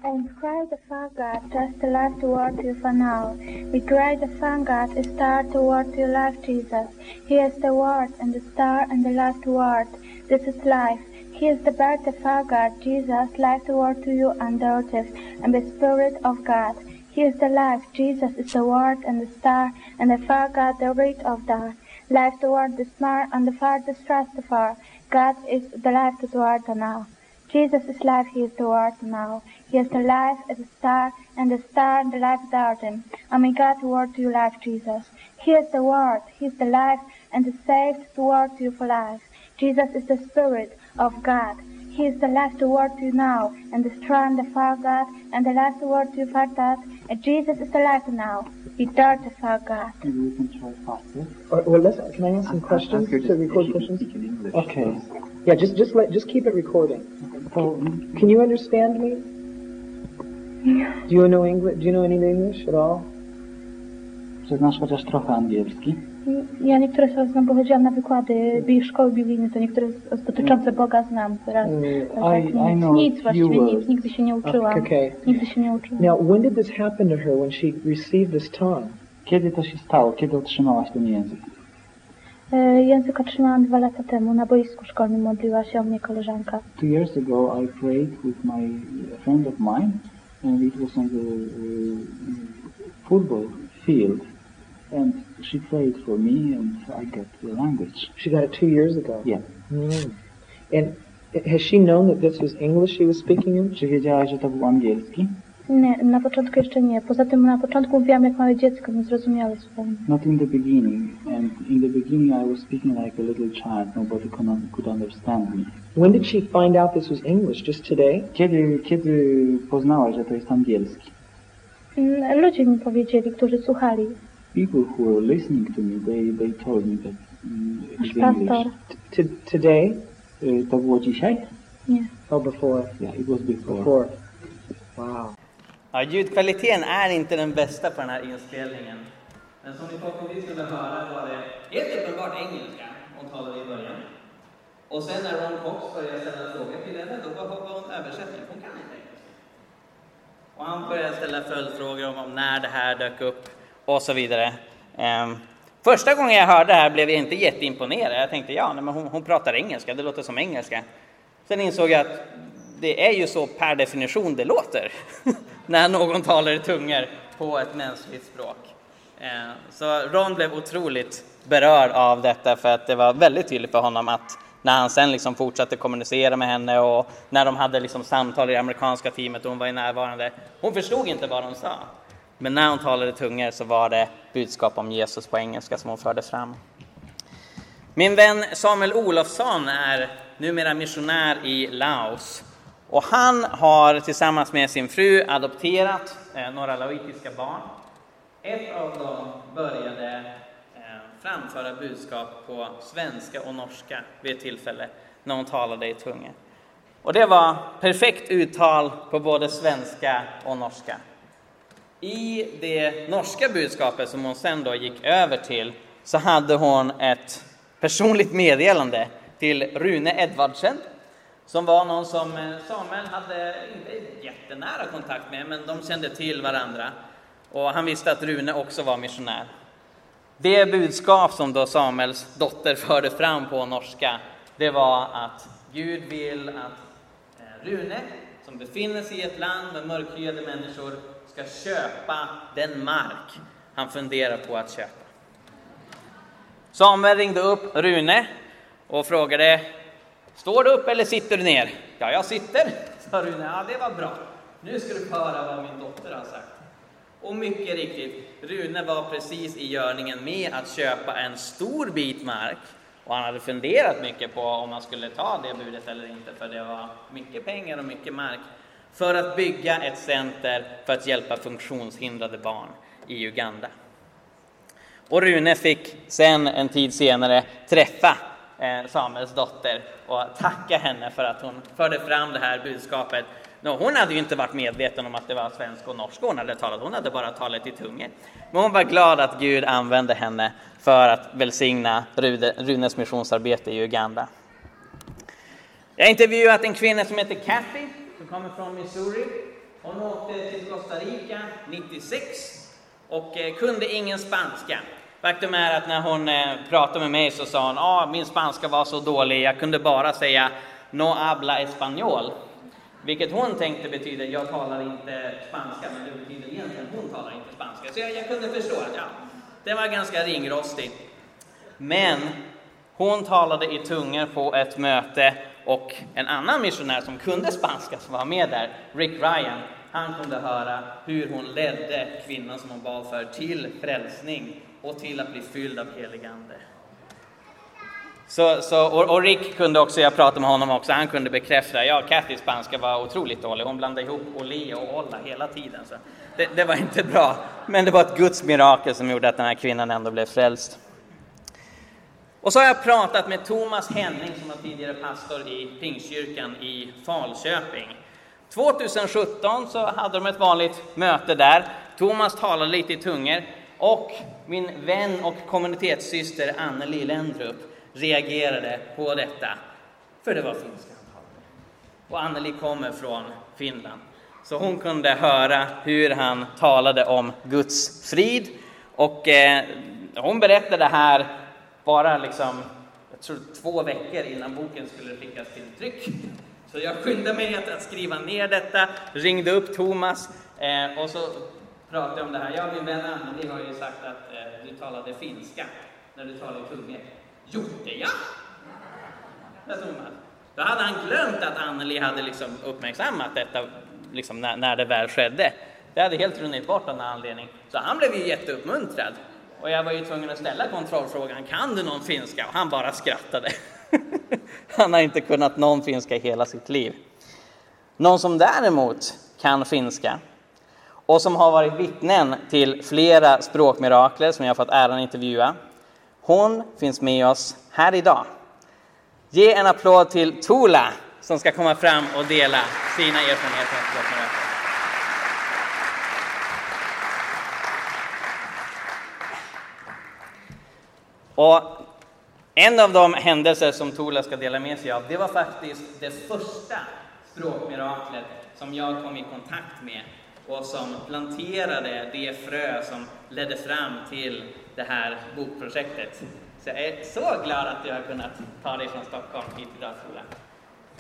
And cry the Father God, just the word you for now. We cry the Father God, start toward your life, Jesus. He is the word and the star and the last word. This is life. He is the birth of Father God, Jesus, life word to you and daughters, and the Spirit of God. He is the life. Jesus is the word and the star, and the Father God, the rate of that. Life toward the smart and the farthest trust far. God is the life toward the now. Jesus is life, He is the word now. He is the life as a star, and the star and the life without Him. And may God word to you life, Jesus. He is the word, He is the life, and the saved to word to you for life. Jesus is the Spirit of God. He is the last word to you now, and the strong, the far God, and the last word to you for that. And Jesus is the life now. He dirt the far God. Maybe we can try faster. Or, well, let's, can I ask some Ask- questions ask her to to record questions? English. Okay. Yeah, just just let just keep it recording. So, Can you understand me? Do you know English? Do you know any English at all? czy znasz chociaż trochę angielski? Ja niektóre słowa znam, bo chodziłam na wykłady bi- szkoły biblijnej, to niektóre z- dotyczące Boga znam teraz. Mm, Ale I- tak, I nic, know nic few właściwie, nic, words. nigdy się nie uczyłam. Okay. Nigdy się nie uczyłam. Now, when did this happen to her when she received this tongue? Kiedy to się stało? Kiedy otrzymałaś ten język? E, Język otrzymałam dwa lata temu. Na boisku szkolnym modliła się o mnie koleżanka. Two years ago I prayed with my a friend of mine and it was on the uh, football field and she played for me and I got the language. She got it two years ago. Yeah. Mm. And has she known that this was English she was speaking in? Czy wiedziałaś, że to był angielski? Nie, na początku jeszcze nie. Poza tym na początku mówiłam jak małe dziecko, niezrozumiałe zupełnie. Not in the beginning. And in the beginning I was speaking like a little child. Nobody could understand me. When did she find out this was English? Just today? Kiedy, kiedy poznałaś, że to jest angielski? Mm, Ludzie mi powiedzieli, którzy słuchali. People who were listening to me, they, they told me that mm, Nasz it's pastor. English. T- today? Y, To było dzisiaj? Nie. Oh, before. Yeah, it was before. Before. Wow. Ja, ljudkvaliteten är inte den bästa på den här inspelningen. Men som ni förhoppningsvis kunde höra var det helt uppenbart engelska hon talade i början. Och sen när Ron Cox började ställa frågor till henne, då var hon översättning. Hon kan inte engelska. Och han började ställa följdfrågor om, om när det här dök upp och så vidare. Ehm, första gången jag hörde det här blev jag inte jätteimponerad. Jag tänkte, ja, nej, men hon, hon pratar engelska, det låter som engelska. Sen insåg jag att det är ju så per definition det låter när någon talar i tungor på ett mänskligt språk. Ehm, så Ron blev otroligt berörd av detta för att det var väldigt tydligt för honom att när han sen liksom fortsatte kommunicera med henne och när de hade liksom samtal i det amerikanska teamet och hon var i närvarande. Hon förstod inte vad de sa. Men när hon talade tungor så var det budskap om Jesus på engelska som hon förde fram. Min vän Samuel Olofsson är numera missionär i Laos och han har tillsammans med sin fru adopterat eh, några laoitiska barn. Ett av dem började framföra budskap på svenska och norska vid ett tillfälle när hon talade i tunga. Och det var perfekt uttal på både svenska och norska. I det norska budskapet som hon sen då gick över till så hade hon ett personligt meddelande till Rune Edvardsen som var någon som eh, Samuel hade inte jättenära kontakt med, men de kände till varandra. Och han visste att Rune också var missionär. Det budskap som då Samuels dotter förde fram på norska, det var att Gud vill att eh, Rune, som befinner sig i ett land med mörkhyade människor, ska köpa den mark han funderar på att köpa. Samuel ringde upp Rune och frågade Står du upp eller sitter du ner? Ja, jag sitter, sa Rune. Ja, det var bra. Nu ska du höra vad min dotter har sagt. Och mycket riktigt, Rune var precis i görningen med att köpa en stor bit mark. Och han hade funderat mycket på om han skulle ta det budet eller inte, för det var mycket pengar och mycket mark. För att bygga ett center för att hjälpa funktionshindrade barn i Uganda. Och Rune fick sen en tid senare träffa eh, Samuels dotter och tacka henne för att hon förde fram det här budskapet. No, hon hade ju inte varit medveten om att det var svenska och norska hon hade talat, hon hade bara talat i tungor. Men hon var glad att Gud använde henne för att välsigna Runes missionsarbete i Uganda. Jag har intervjuat en kvinna som heter Kathy, som kommer från Missouri. Hon åkte till Costa Rica 96 och eh, kunde ingen spanska. Faktum är att när hon eh, pratade med mig så sa hon ah, min spanska var så dålig, jag kunde bara säga no habla español. Vilket hon tänkte betyder jag talar inte spanska, men det betyder egentligen hon talar inte spanska. Så jag, jag kunde förstå att ja, det var ganska ringrostigt. Men hon talade i tungor på ett möte och en annan missionär som kunde spanska som var med där, Rick Ryan, han kunde höra hur hon ledde kvinnan som hon bad för till frälsning och till att bli fylld av helig Ande. Så, så, och, och, Rick kunde också, jag pratade med honom också, han kunde bekräfta, ja, Kathys spanska var otroligt dålig, hon blandade ihop olé och olla hela tiden. Så det, det, var inte bra, men det var ett Guds mirakel som gjorde att den här kvinnan ändå blev frälst. Och så har jag pratat med Thomas Henning som var tidigare pastor i Pingstkyrkan i Falköping. 2017 så hade de ett vanligt möte där. Thomas talade lite i tungor och min vän och kommunitetssyster Anneli Lendrup reagerade på detta, för det var finska han talade. Och Anneli kommer från Finland, så hon kunde höra hur han talade om Guds frid. Och eh, hon berättade det här bara liksom, jag tror två veckor innan boken skulle skickas till tryck. Så jag skyndade mig att skriva ner detta, ringde upp Thomas eh, och så pratade jag om det här. Jag min vän Anneli har ju sagt att eh, du talade finska när du talade tungor. Gjorde jag? Då hade han glömt att Anneli hade liksom uppmärksammat detta liksom när, när det väl skedde. Det hade helt runnit bort av någon anledning. Så han blev ju jätteuppmuntrad. Och jag var ju tvungen att ställa kontrollfrågan, kan du någon finska? Och han bara skrattade. han har inte kunnat någon finska i hela sitt liv. Någon som däremot kan finska och som har varit vittnen till flera språkmirakler som jag har fått äran att intervjua. Hon finns med oss här idag. Ge en applåd till Tola som ska komma fram och dela sina erfarenheter. Och en av de händelser som Tola ska dela med sig av, det var faktiskt det första språkmiraklet som jag kom i kontakt med och som planterade det frö som ledde fram till det här bokprojektet. Så jag är så glad att du har kunnat ta dig från Stockholm hit idag, Sola.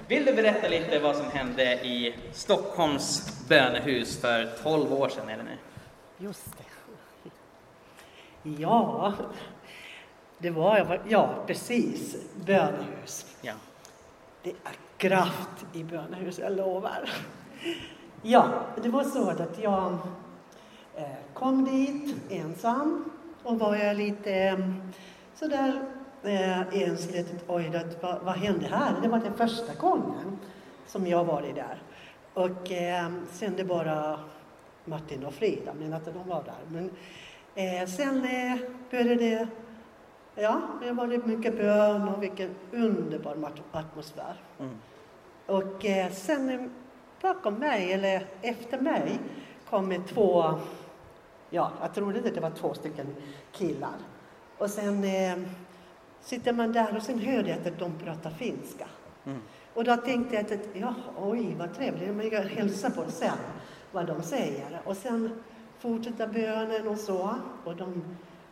Vill du berätta lite vad som hände i Stockholms bönehus för 12 år sedan? Det nu? Just det. Ja, det var, ja precis, bönehus. Ja. Det är kraft i bönehus, jag lovar. Ja, det var så att jag eh, kom dit ensam och var jag lite eh, sådär eh, ensligt, oj, det, vad, vad hände här? Det var den första gången som jag var där. Och eh, sen det bara Martin och Frida, men att de var där. Men eh, sen eh, började det, ja, det var mycket bön och vilken underbar atmosfär. Mm. Och eh, sen eh, bakom mig, eller efter mig, kom två, ja, jag trodde det var två stycken killar. Och sen eh, sitter man där och sen hörde jag att de pratar finska. Mm. Och då tänkte jag att, ja, oj vad trevligt, men jag hälsar på sen vad de säger. Och sen fortsätter bönen och så. Och de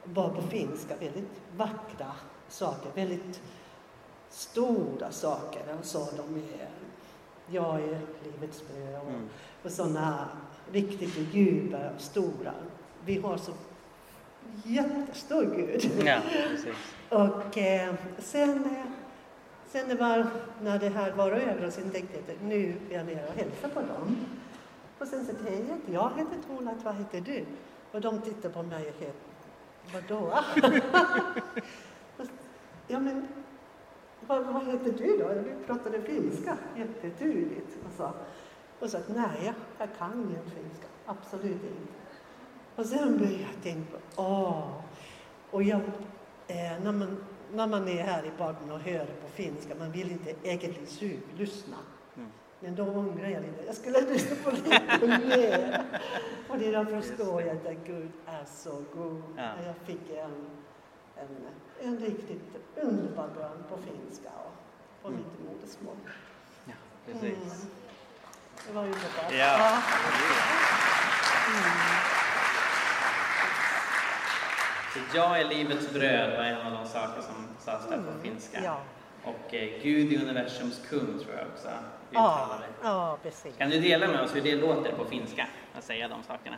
var på finska, väldigt vackra saker, väldigt stora saker. Och så de är, jag är livets bröd och, Mm. och sådana riktigt djupa stora. Vi har så jättestor Gud. Ja. Och eh, sen, eh, sen det var, när det här var över, så tänkte jag nu är jag nere och hälsar på dem. Och sen sa jag, hej, jag heter Tonat, vad heter du? Och de tittade på mig och helt, vadå? ja men, vad, vad heter du då? Du pratade finska jättetydligt. Och sa, och sa nej, jag kan ingen finska, absolut inte. Och sen började jag tänka, åh. Och jag, eh, när, man, när man är här i Baden och hör på finska, man vill inte egentligen su- lyssna. Mm. Men då ångrar jag lite, jag skulle lyssna på lite mer. Och det då förstår jag att Gud är så god. Ja. Jag fick en, en, en riktigt underbar bön på finska och på Mm. mitt modersmål. Ja, Mm. precis. Det var underbart. Ja. Så jag är livets bröd var en av de saker som sades där på finska. Ja. Och eh, Gud är universums kung tror jag också Ja, ja, precis. Kan du dela med oss hur det låter på finska att säga de sakerna?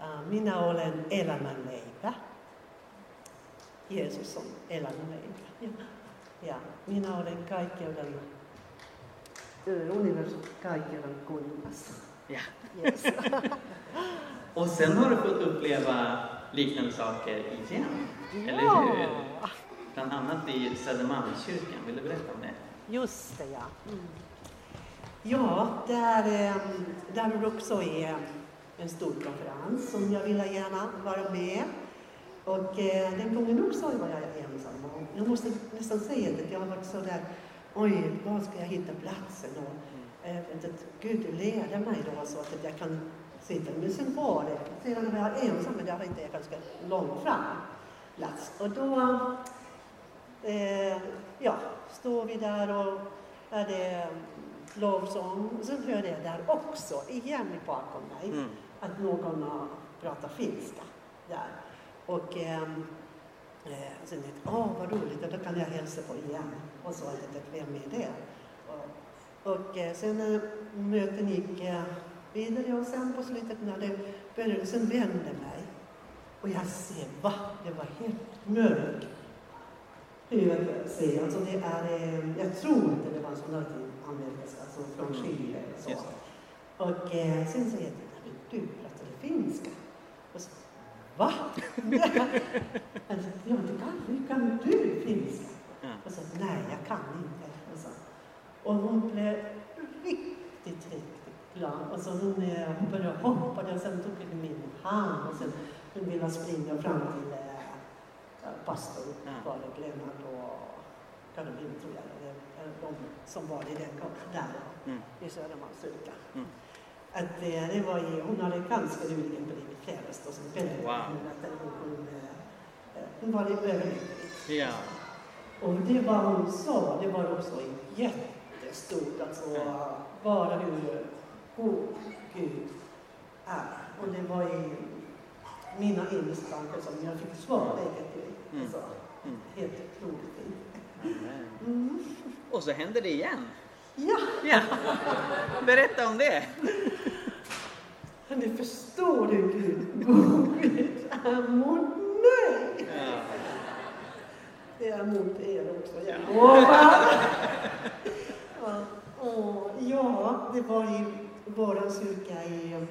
Äh, Minä olen elämän leipä. Jeesus on elämän leipä. Ja, ja minä olen kaikkeuden, universum kaikkeuden kuningas. Ja. Yes. Och sen har du fått uppleva liknande saker igen, eller Ja. hur? Bland annat i Södermalmskyrkan. Vill du berätta om det? Just det, ja. Mm. Ja, där, eh, där är också är en stor konferens som jag ville gärna vara med. Och eh, den gången också var jag ensam. Och jag måste nästan säga att jag har varit så där, oj, var ska jag hitta platsen? Och, eh, Gud leder mig då så att jag kan sitta. Men sen var det, sedan när jag var ensam, men där var inte ganska långt fram plats. Och då eh, ja, står vi där och är det lovsång. Sen hörde jag där också, igen bakom mig, Mm. att någon har pratat finska där. Och ehm, eh, sen tänkte jag, åh vad roligt, och då kan jag hälsa på igen. Och så tänkte jag, vem är det? Och, och eh, sen eh, möten gick eh, vidare och sen på slutet när det började, sen vände mig. Och jag ser, va? Det var helt mörkt jag säga. Alltså det är, eh, jag tror inte det var en sån där till amerikanska, alltså från Chile eller så. Just Och eh, sen säger jag du pratade finska. Och så, va? alltså, ja, du kan, hur kan du finska? Ja. Och så, nej, jag kan inte. Och, så. och hon blev riktigt, riktigt Och så hon, eh, började hoppa och sen tog hon min hand och sen hon ville springa fram till eh, pastor Ja. var det Lennart och Caroline tror jag, de som var i den där Mm. i Södermalmskyrkan. Mm. Att eh, det var ju, hon hade ganska nyligen blivit frälst och väldigt Wow. att hon, hon, eh, hon var lite överlycklig. Ja. Och det var hon sa, det var också jättestort, alltså bara hur god Gud är. Och det var i mina innersta tankar som jag fick svar eget Mm. Alltså, helt otroligt. Mm. Och så hände det igen. Ja, Ja. Berätta om det. ni förstår du Gud. Gud är mot mig. Ja. Det är mot er också. Ja, åh, ja, det var i vår kyrka i,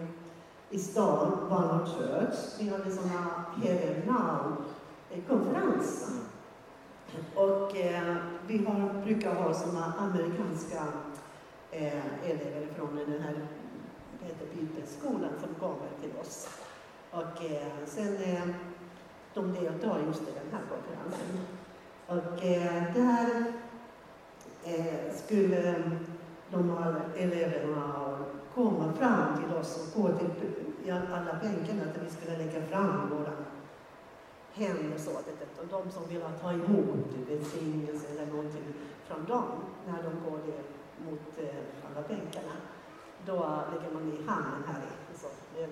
i stan, Barnard Church. Vi hade liksom sådana Heaven Now-konferenser. Och eh, vi har, brukar ha sådana amerikanska eh, elever från den här vad heter bibelskolan som kommer till oss. Och eh, sen eh, de deltar just i den här konferensen. Och eh, där eh, skulle de här eleverna komma fram till oss och gå till alla bänkarna där vi skulle lägga fram våra händer så att och de som vill ta emot typ välsignelse eller någonting från dem när de går ner mot eh, alla bänkarna. Då lägger man i handen här i, så det är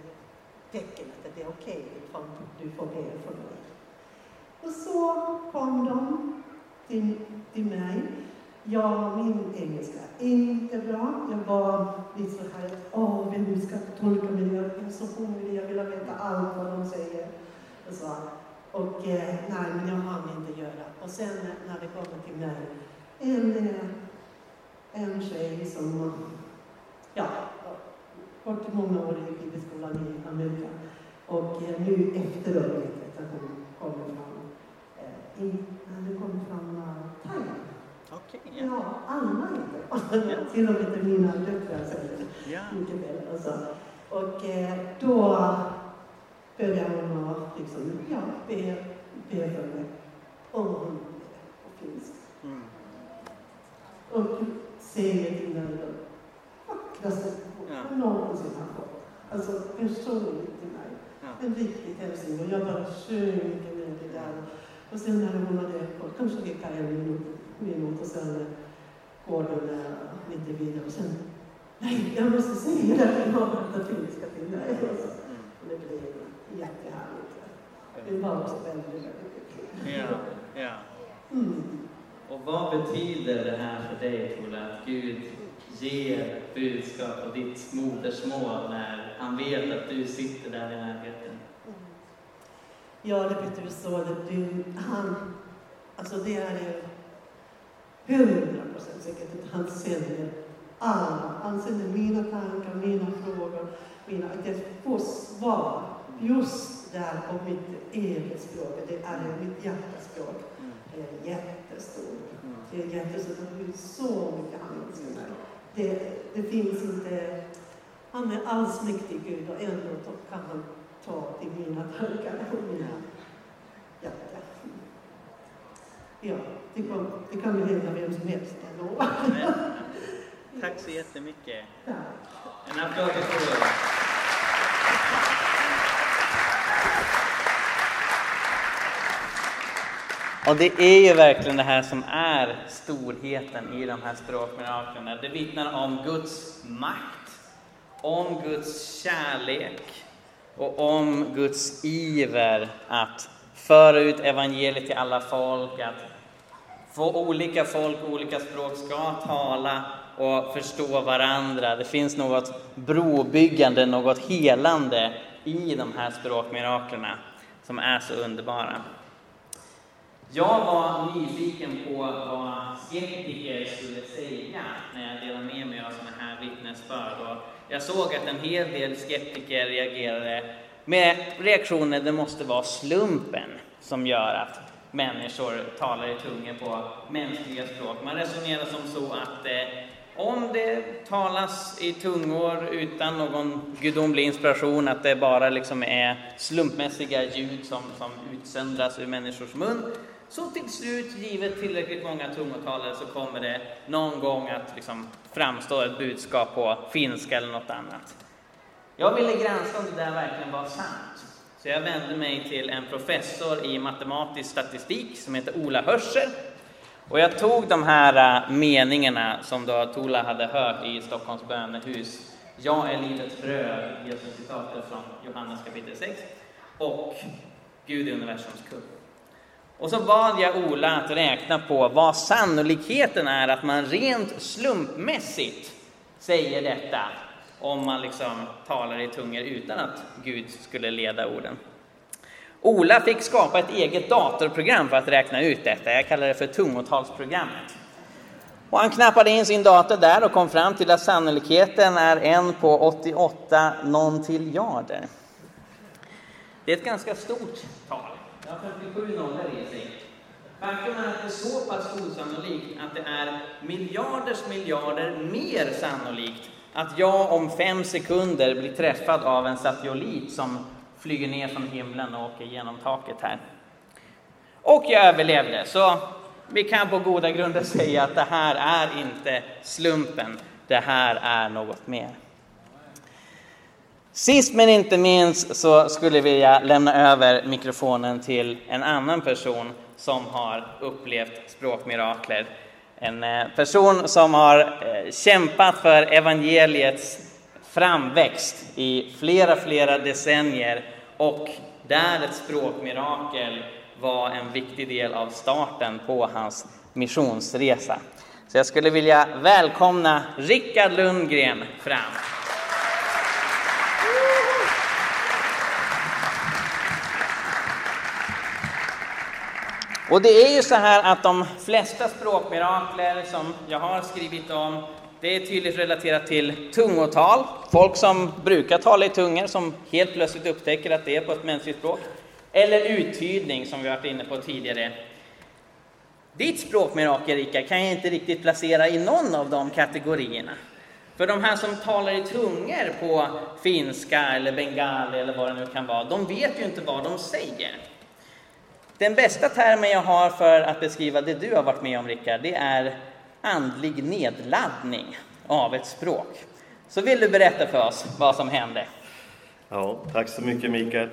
tecknet att det är okej, okay, du får be för mig. Och så kom de till, till mig. Ja, min engelska är inte bra. Jag var lite så här, åh, vem ska tolka mig? Jag är så hungrig, jag vill veta allt vad de säger. Och, så. och eh, nej, men jag hann inte göra. Och sen när det kommer till mig, en, eh, en tjej som, ja, gått många år i bibelskolan i Amerika. Och eh, nu efteråt vet jag att hon kommer från, eh, in, du kommer från uh, eh, Thailand. Okej. Ja, Anna heter hon. Till och med till mina döttrar säger Ja. mycket väl. Och, så. och eh, då började hon att liksom, ja, be, be för mig. Och hon finska. Mm. Och säger till mig det vackraste Ja. jag någonsin har fått. Alltså personligt till mig. Ja. En riktig hälsning. Och jag bara sjönk med det där. Och sen när hon hade gått, kanske lika en minut, minut och sen går eh, lite vidare och sen, nej, jag måste säga det, jag har pratat finska till dig. Och så- och det blev jättehärligt. Det var också väldigt, väldigt kul. Ja. Ja. Mm. Och vad betyder det här för dig, Ola, att Gud ger budskap på ditt modersmål när han vet att du sitter där i närheten? Ja, det betyder så att du, han, alltså det är hundra procent säkert att han sänder alla. Han sänder mina tankar, mina frågor, mina, att jag får svar just där på mitt eget språk. Det är mitt hjärtaspråk. Det är jättestort. Det är jättestort. Han är så mycket han älskar mig. Det, det finns inte... Han är allsmäktig Gud och ändå kan han ta till mina tankar och mina hjärta. Ja, det kan, det ju hända vem som helst, jag lovar. Tack så jättemycket. Ja. En applåd till Ola. Och det är ju verkligen det här som är storheten i de här språkmiraklerna. Det vittnar om Guds makt, om Guds kärlek och om Guds iver att föra ut evangeliet till alla folk, att få olika folk, olika språk ska tala och förstå varandra. Det finns något brobyggande, något helande i de här språkmiraklerna som är så underbara. Jag var nyfiken på vad skeptiker skulle säga när jag delade med mig av sådana här vittnesbörd. Jag såg att en hel del skeptiker reagerade med reaktioner det måste vara slumpen som gör att människor talar i tungor på mänskliga språk. Man resonerar som så att eh, om det talas i tungor utan någon gudomlig inspiration, att det bara liksom är slumpmässiga ljud som, som utsöndras ur människors mun, så till slut, givet tillräckligt många tungotalare, så kommer det någon gång att liksom framstå ett budskap på finska eller något annat. Jag ville granska om det där verkligen var sant. Så jag vände mig till en professor i matematisk statistik som heter Ola Hörsel. Och jag tog de här äh, meningarna som då Tola hade hört i Stockholms bönehus. Jag är livets bröd, Jesus citatet från Johannes kapitel 6. Och Gud är universums kung. Och så bad jag Ola att räkna på vad sannolikheten är att man rent slumpmässigt säger detta om man liksom talar i tungor utan att Gud skulle leda orden. Ola fick skapa ett eget datorprogram för att räkna ut detta. Jag kallar det för tungotalsprogrammet. Och han knappade in sin dator där och kom fram till att sannolikheten är en på 88 nontiljarder. Det är ett ganska stort tal. Det har 57 nollor i sig. Faktum är att det är så pass osannolikt att det är miljarders miljarder mer sannolikt att jag om fem sekunder blir träffad av en satiolit som flyger ner från himlen och åker genom taket här. Och jag överlevde, så vi kan på goda grunder säga att det här är inte slumpen, det här är något mer. Sist men inte minst så skulle jag vilja lämna över mikrofonen till en annan person som har upplevt språkmirakler. En eh, person som har eh, kämpat för evangeliets framväxt i flera, flera decennier och där ett språkmirakel var en viktig del av starten på hans missionsresa. Så jag skulle vilja välkomna Rickard Lundgren fram. Och det är ju så här att de flesta språkmirakler som jag har skrivit om, det är tydligt relaterat till tungotal. Folk som brukar tala i tungor som helt plötsligt upptäcker att det är på ett mänskligt språk. Eller uttydning som vi varit inne på tidigare. Ditt språkmirakel, Rickard, kan jag inte riktigt placera i någon av de kategorierna. För de här som talar i tungor på finska eller bengali eller vad det nu kan vara, de vet ju inte vad de säger. Den bästa termen jag har för att beskriva det du har varit med om, Rickard, det är andlig nedladdning av ett språk. Så vill du berätta för oss vad som hände? Ja, tack så mycket Mikael.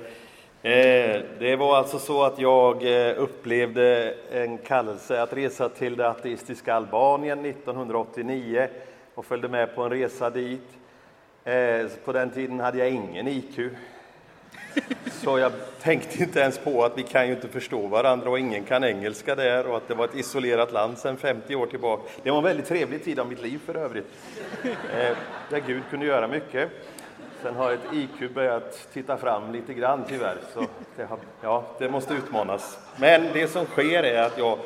Eh, det var alltså så att jag eh, upplevde en kallelse att resa till det ateistiska Albanien 1989 och följde med på en resa dit. Eh, på den tiden hade jag ingen IQ. Så jag tänkte inte ens på att vi kan ju inte förstå varandra och ingen kan engelska där och att det var ett isolerat land sedan 50 år tillbaka. Det var en väldigt trevlig tid av mitt liv för övrigt, eh, där Gud kunde göra mycket. Sen har ett IQ börjat titta fram lite grann tyvärr, så det, har, ja, det måste utmanas. Men det som sker är att jag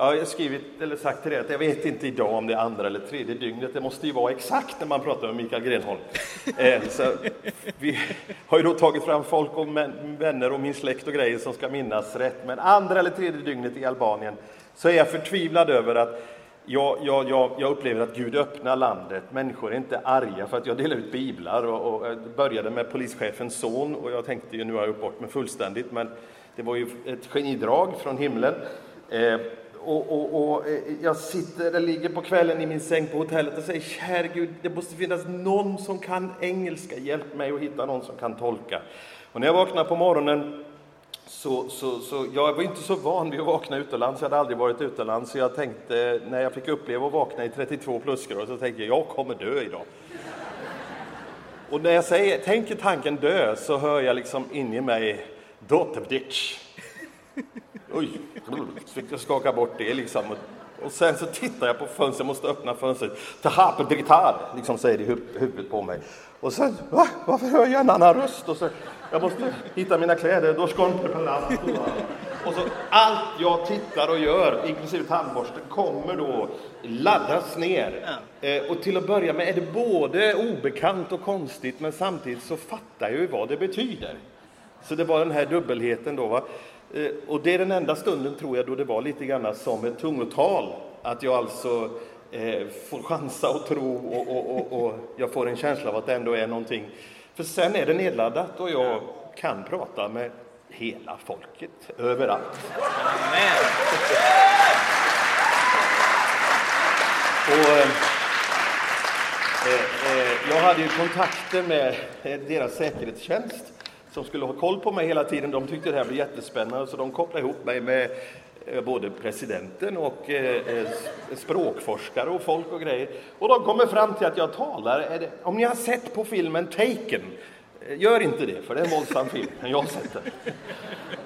jag har skrivit eller sagt till dig att jag vet inte idag om det är andra eller tredje dygnet. Det måste ju vara exakt när man pratar med Mikael Grenholm. Eh, så vi har ju då tagit fram folk och vänner och min släkt och grejer som ska minnas rätt. Men andra eller tredje dygnet i Albanien så är jag förtvivlad över att jag, jag, jag, jag, upplever att Gud öppnar landet. Människor är inte arga för att jag delar ut biblar. Och, och började med polischefens son och jag tänkte ju nu har jag gjort bort mig fullständigt. Men det var ju ett genidrag från himlen. Eh, och, och, och, eh, jag sitter eller ligger på kvällen i min säng på hotellet och säger käre Gud, det måste finnas någon som kan engelska. Hjälp mig att hitta någon som kan tolka. Och när jag vaknar på morgonen så, så, så jag var inte så van vid att vakna utomlands, jag hade aldrig varit utomlands, så jag tänkte, när jag fick uppleva att vakna i 32 plusgrader, så tänkte jag, jag kommer dö idag. Och när jag säger, tänker tanken dö, så hör jag liksom in i mig, Dotterbitch. Oj, så fick jag skaka bort det liksom. Och sen så tittar jag på fönstret, jag måste öppna fönstret. Tahapedritar, liksom säger det i huvudet på mig. Och sen, va? Varför hör jag en annan röst? Och så, jag måste hitta mina kläder, då ska inte Och så allt jag tittar och gör, inklusive tandborsten, kommer då laddas ner. Eh, och till att börja med är det både obekant och konstigt, men samtidigt så fattar jag ju vad det betyder. Så det var den här dubbelheten då. Va? Eh, och det är den enda stunden, tror jag, då det var lite grann som ett tungotal. Att jag alltså eh, får chansa och tro och, och, och, och, jag får en känsla av att det ändå är någonting. För sen är det nedladdat och jag kan prata med hela folket, överallt. Amen. Och, eh, eh, eh, jag hade ju kontakter med deras säkerhetstjänst som skulle ha koll på mig hela tiden, de tyckte det här blev jättespännande så de kopplade ihop mig med eh, både presidenten och eh, eh språkforskare och folk och grejer. Och de kommer fram till att jag talar, det, om ni har sett på filmen Taken, eh, gör inte det, för det är en våldsam film, men jag har sett den.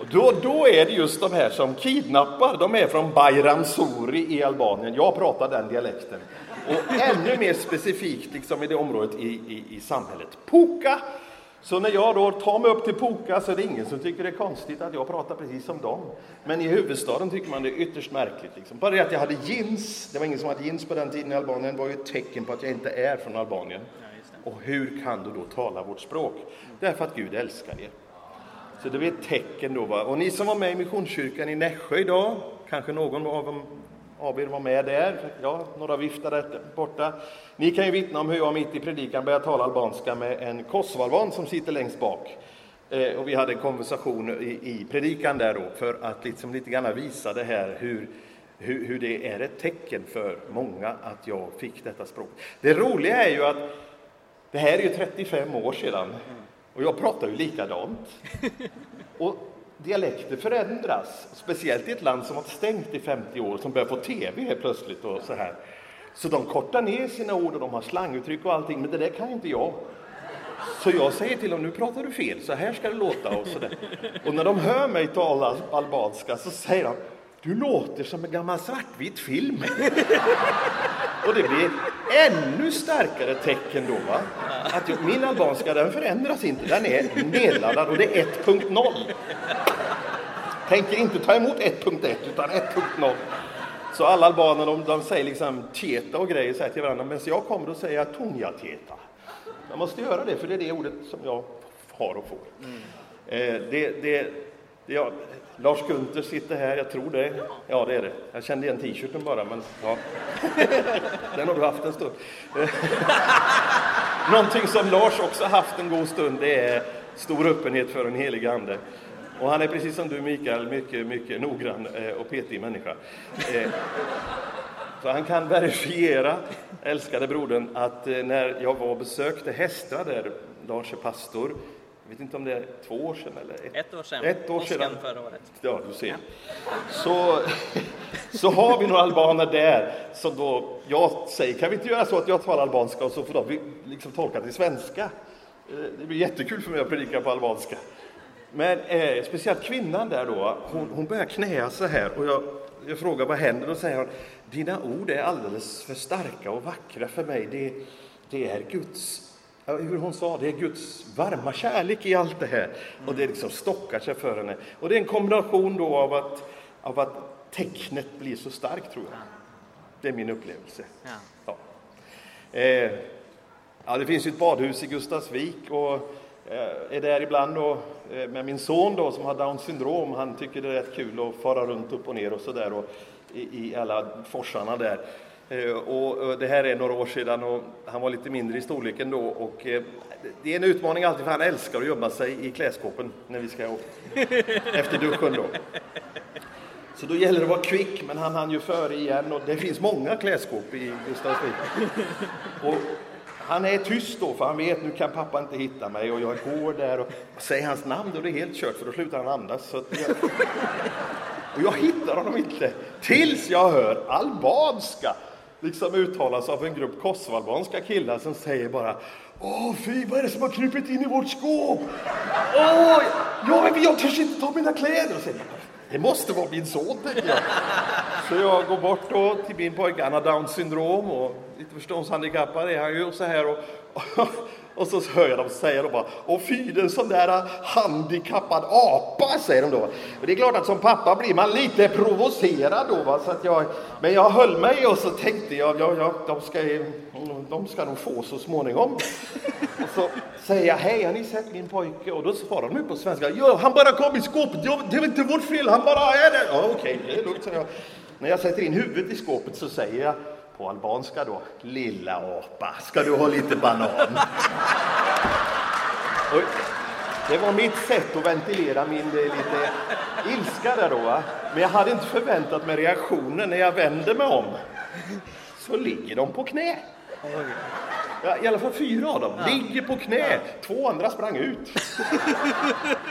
Och då, då är det just de här som kidnappar, de är från Bayram Suri i Albanien. Jag pratar den dialekten. Och ännu mer specifikt liksom i det området i, i, i samhället. Puka så när jag då tar mig upp till Puka så är det ingen som tycker det är konstigt att jag pratar precis som dem. Men i huvudstaden tycker man det är ytterst märkligt. Liksom. Bara det att jag hade jeans, det var ingen som hade jeans på den tiden i Albanien, var ju ett tecken på att jag inte är från Albanien. Och hur kan du då tala vårt språk? Därför att Gud älskar er. Så det är ett tecken då. Va? Och ni som var med i Missionskyrkan i Nässjö idag, kanske någon av er var med där, ja, några viftade borta. Ni kan ju vittna om hur jag mitt i predikan började tala albanska med en kosovalban som sitter längst bak. Eh, och vi hade en konversation i, i predikan där då för att liksom lite grann visa det här hur, hur, hur, det är ett tecken för många att jag fick detta språk. Det roliga är ju att det här är ju 35 år sedan och jag pratar ju likadant. Och dialekter förändras, speciellt i ett land som varit stängt i 50 år, som börjar få tv helt plötsligt och så här. Så de kortar ner sina ord och de har slanguttryck och allting, men det där kan inte jag. Så jag säger till dem, nu pratar du fel, så här ska det låta och så där. Och när de hör mig tala albanska så säger de, du låter som en gammal svartvit film. och det blir ännu starkare tecken då, va? att min albanska den förändras inte, den är nedladdad och det är 1.0. Tänker inte ta emot 1.1 utan 1.0. Så alla albaner de, de säger liksom teta och grejer så till varandra, men så jag kommer då säger jag tunja teta. Jag måste göra det, för det är det ordet som jag har och får. Mm. Eh, det, det, det, Lars Gunther sitter här, jag tror det. Ja, det är det. Jag kände igen t-shirten bara, men ja. Den har du haft en stund. Någonting som Lars också haft en god stund, det är stor öppenhet för den helige ande. Och han är precis som du Mikael, mycket, mycket noggrann eh, och petig människa. Eh, så han kan verifiera, älskade brodern, att eh, när jag var och besökte Hästra där Lars är pastor, vet inte om det är två år sedan eller? Ett, ett år sedan. Ett år sedan. förra året. Ja, du ser. Så, så har vi några albaner där som då, jag säger, kan vi inte göra så att jag talar albanska och så får de liksom tolka till svenska? Det blir jättekul för mig att predika på albanska. Men eh, speciellt kvinnan där då, hon, hon börjar knäa så här och jag, jag frågar vad händer? Då säger hon, dina ord är alldeles för starka och vackra för mig. Det, det är Guds hur hon sa, det är Guds varma kärlek i allt det här. Och det liksom stockar sig för henne. Och det är en kombination då av att, av att tecknet blir så starkt, tror jag. Det är min upplevelse. Ja. ja. Eh, ja det finns ju ett badhus i Gustavsvik och Eh, är där ibland då, eh, med min son då, som har Downs syndrom. Han tycker det är rätt kul att fara runt upp och ner och så där i, i alla forsarna där. Eh, och det här är några år sedan och han var lite mindre i storleken då. Och det är en utmaning alltid, för han älskar att gömma sig i klädskåpen när vi ska efter duschen då. Så då gäller det att vara kvick, men han hann ju före igen och det finns många klädskåp i Gustavsvik. Och han är tyst då, för han vet nu kan pappa inte hitta mig och jag går där och säger hans namn då är det helt kört för då slutar han andas. Så jag... Och jag hittar honom inte tills jag hör albanska liksom uttalas av en grupp kosovoalbanska killar som säger bara Åh fy, vad är det som har krupit in i vårt skåp? Åh, jag, jag törs inte ta mina kläder. Och säger, det måste vara min son, tänker jag. Så jag går bort då till min pojke, han har Downs syndrom och lite förståndshandikappad är han ju och så här. Och, och, och så hör jag dem säga då bara, och fy en sån där äh, handikappad apa, säger de då. Och det är klart att som pappa blir man lite provocerad då, va? Så att jag, men jag höll mig och så tänkte jag, ja, ja, de, ska, de ska nog få så småningom. Och så säger jag, hej, har ni sett min pojke? Och då svarar de på svenska, ja, han bara kom i skåpet, ja, det är inte vårt fel, han bara är där. Ja, okej, okay, det är lugnt, säger jag. När jag sätter in huvudet i skåpet så säger jag, på albanska då, lilla apa, ska du ha lite banan? Och det var mitt sätt att ventilera min eh, lite ilska där då. Va? Men jag hade inte förväntat mig reaktionen när jag vände mig om. Så ligger de på knä. Ja, I alla fall fyra av dem ja. ligger på knä. Ja. Två andra sprang ut.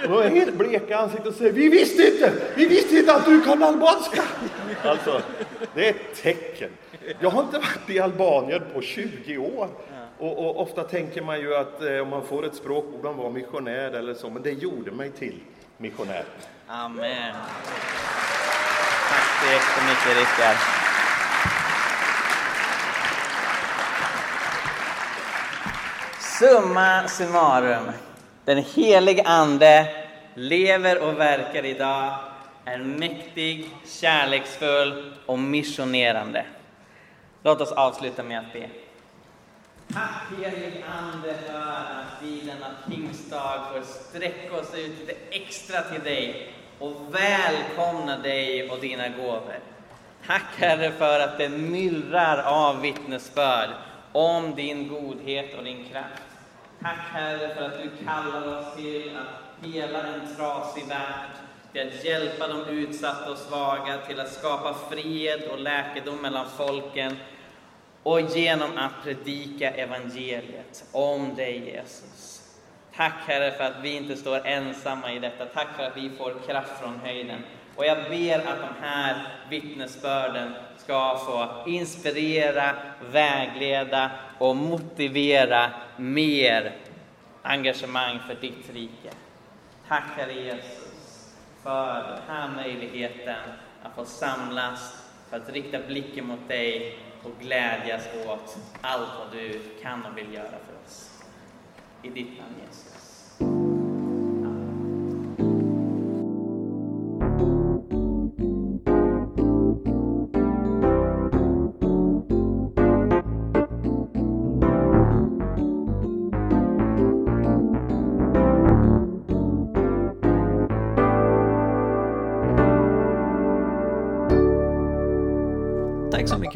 Och är helt bleka ansikten och säger Vi visste inte! Vi visste inte att du kan albanska! Alltså, det är ett tecken. Jag har inte varit i Albanien på 20 år. Och, och, ofta tänker man ju att eh, om man får ett språk borde man vara missionär eller så, men det gjorde mig till missionär. Amen. Tack så jättemycket Rickard. Summa summarum. Den helige Ande lever och verkar idag, är mäktig, kärleksfull och missionerande. Låt oss avsluta med att be. Tack helig Ande för att vi denna pingstdag får sträcka oss ut lite extra till dig och välkomna dig och dina gåvor. Tack Herre för att det myllrar av vittnesbörd om din godhet och din kraft. Tack Herre för att du kallar oss till att hela en trasig värld, till att hjälpa de utsatta och svaga, till att skapa fred och läkedom mellan folken och genom att predika evangeliet om dig Jesus. Tack Herre för att vi inte står ensamma i detta. Tack för att vi får kraft från höjden. Och jag ber att de här vittnesbörden ska få inspirera, vägleda och motivera mer engagemang för ditt rike. Tack Herre Jesus för den här möjligheten att få samlas, för att rikta blicken mot dig och glädjas åt allt vad du kan och vill göra för oss. I ditt namn Jesus.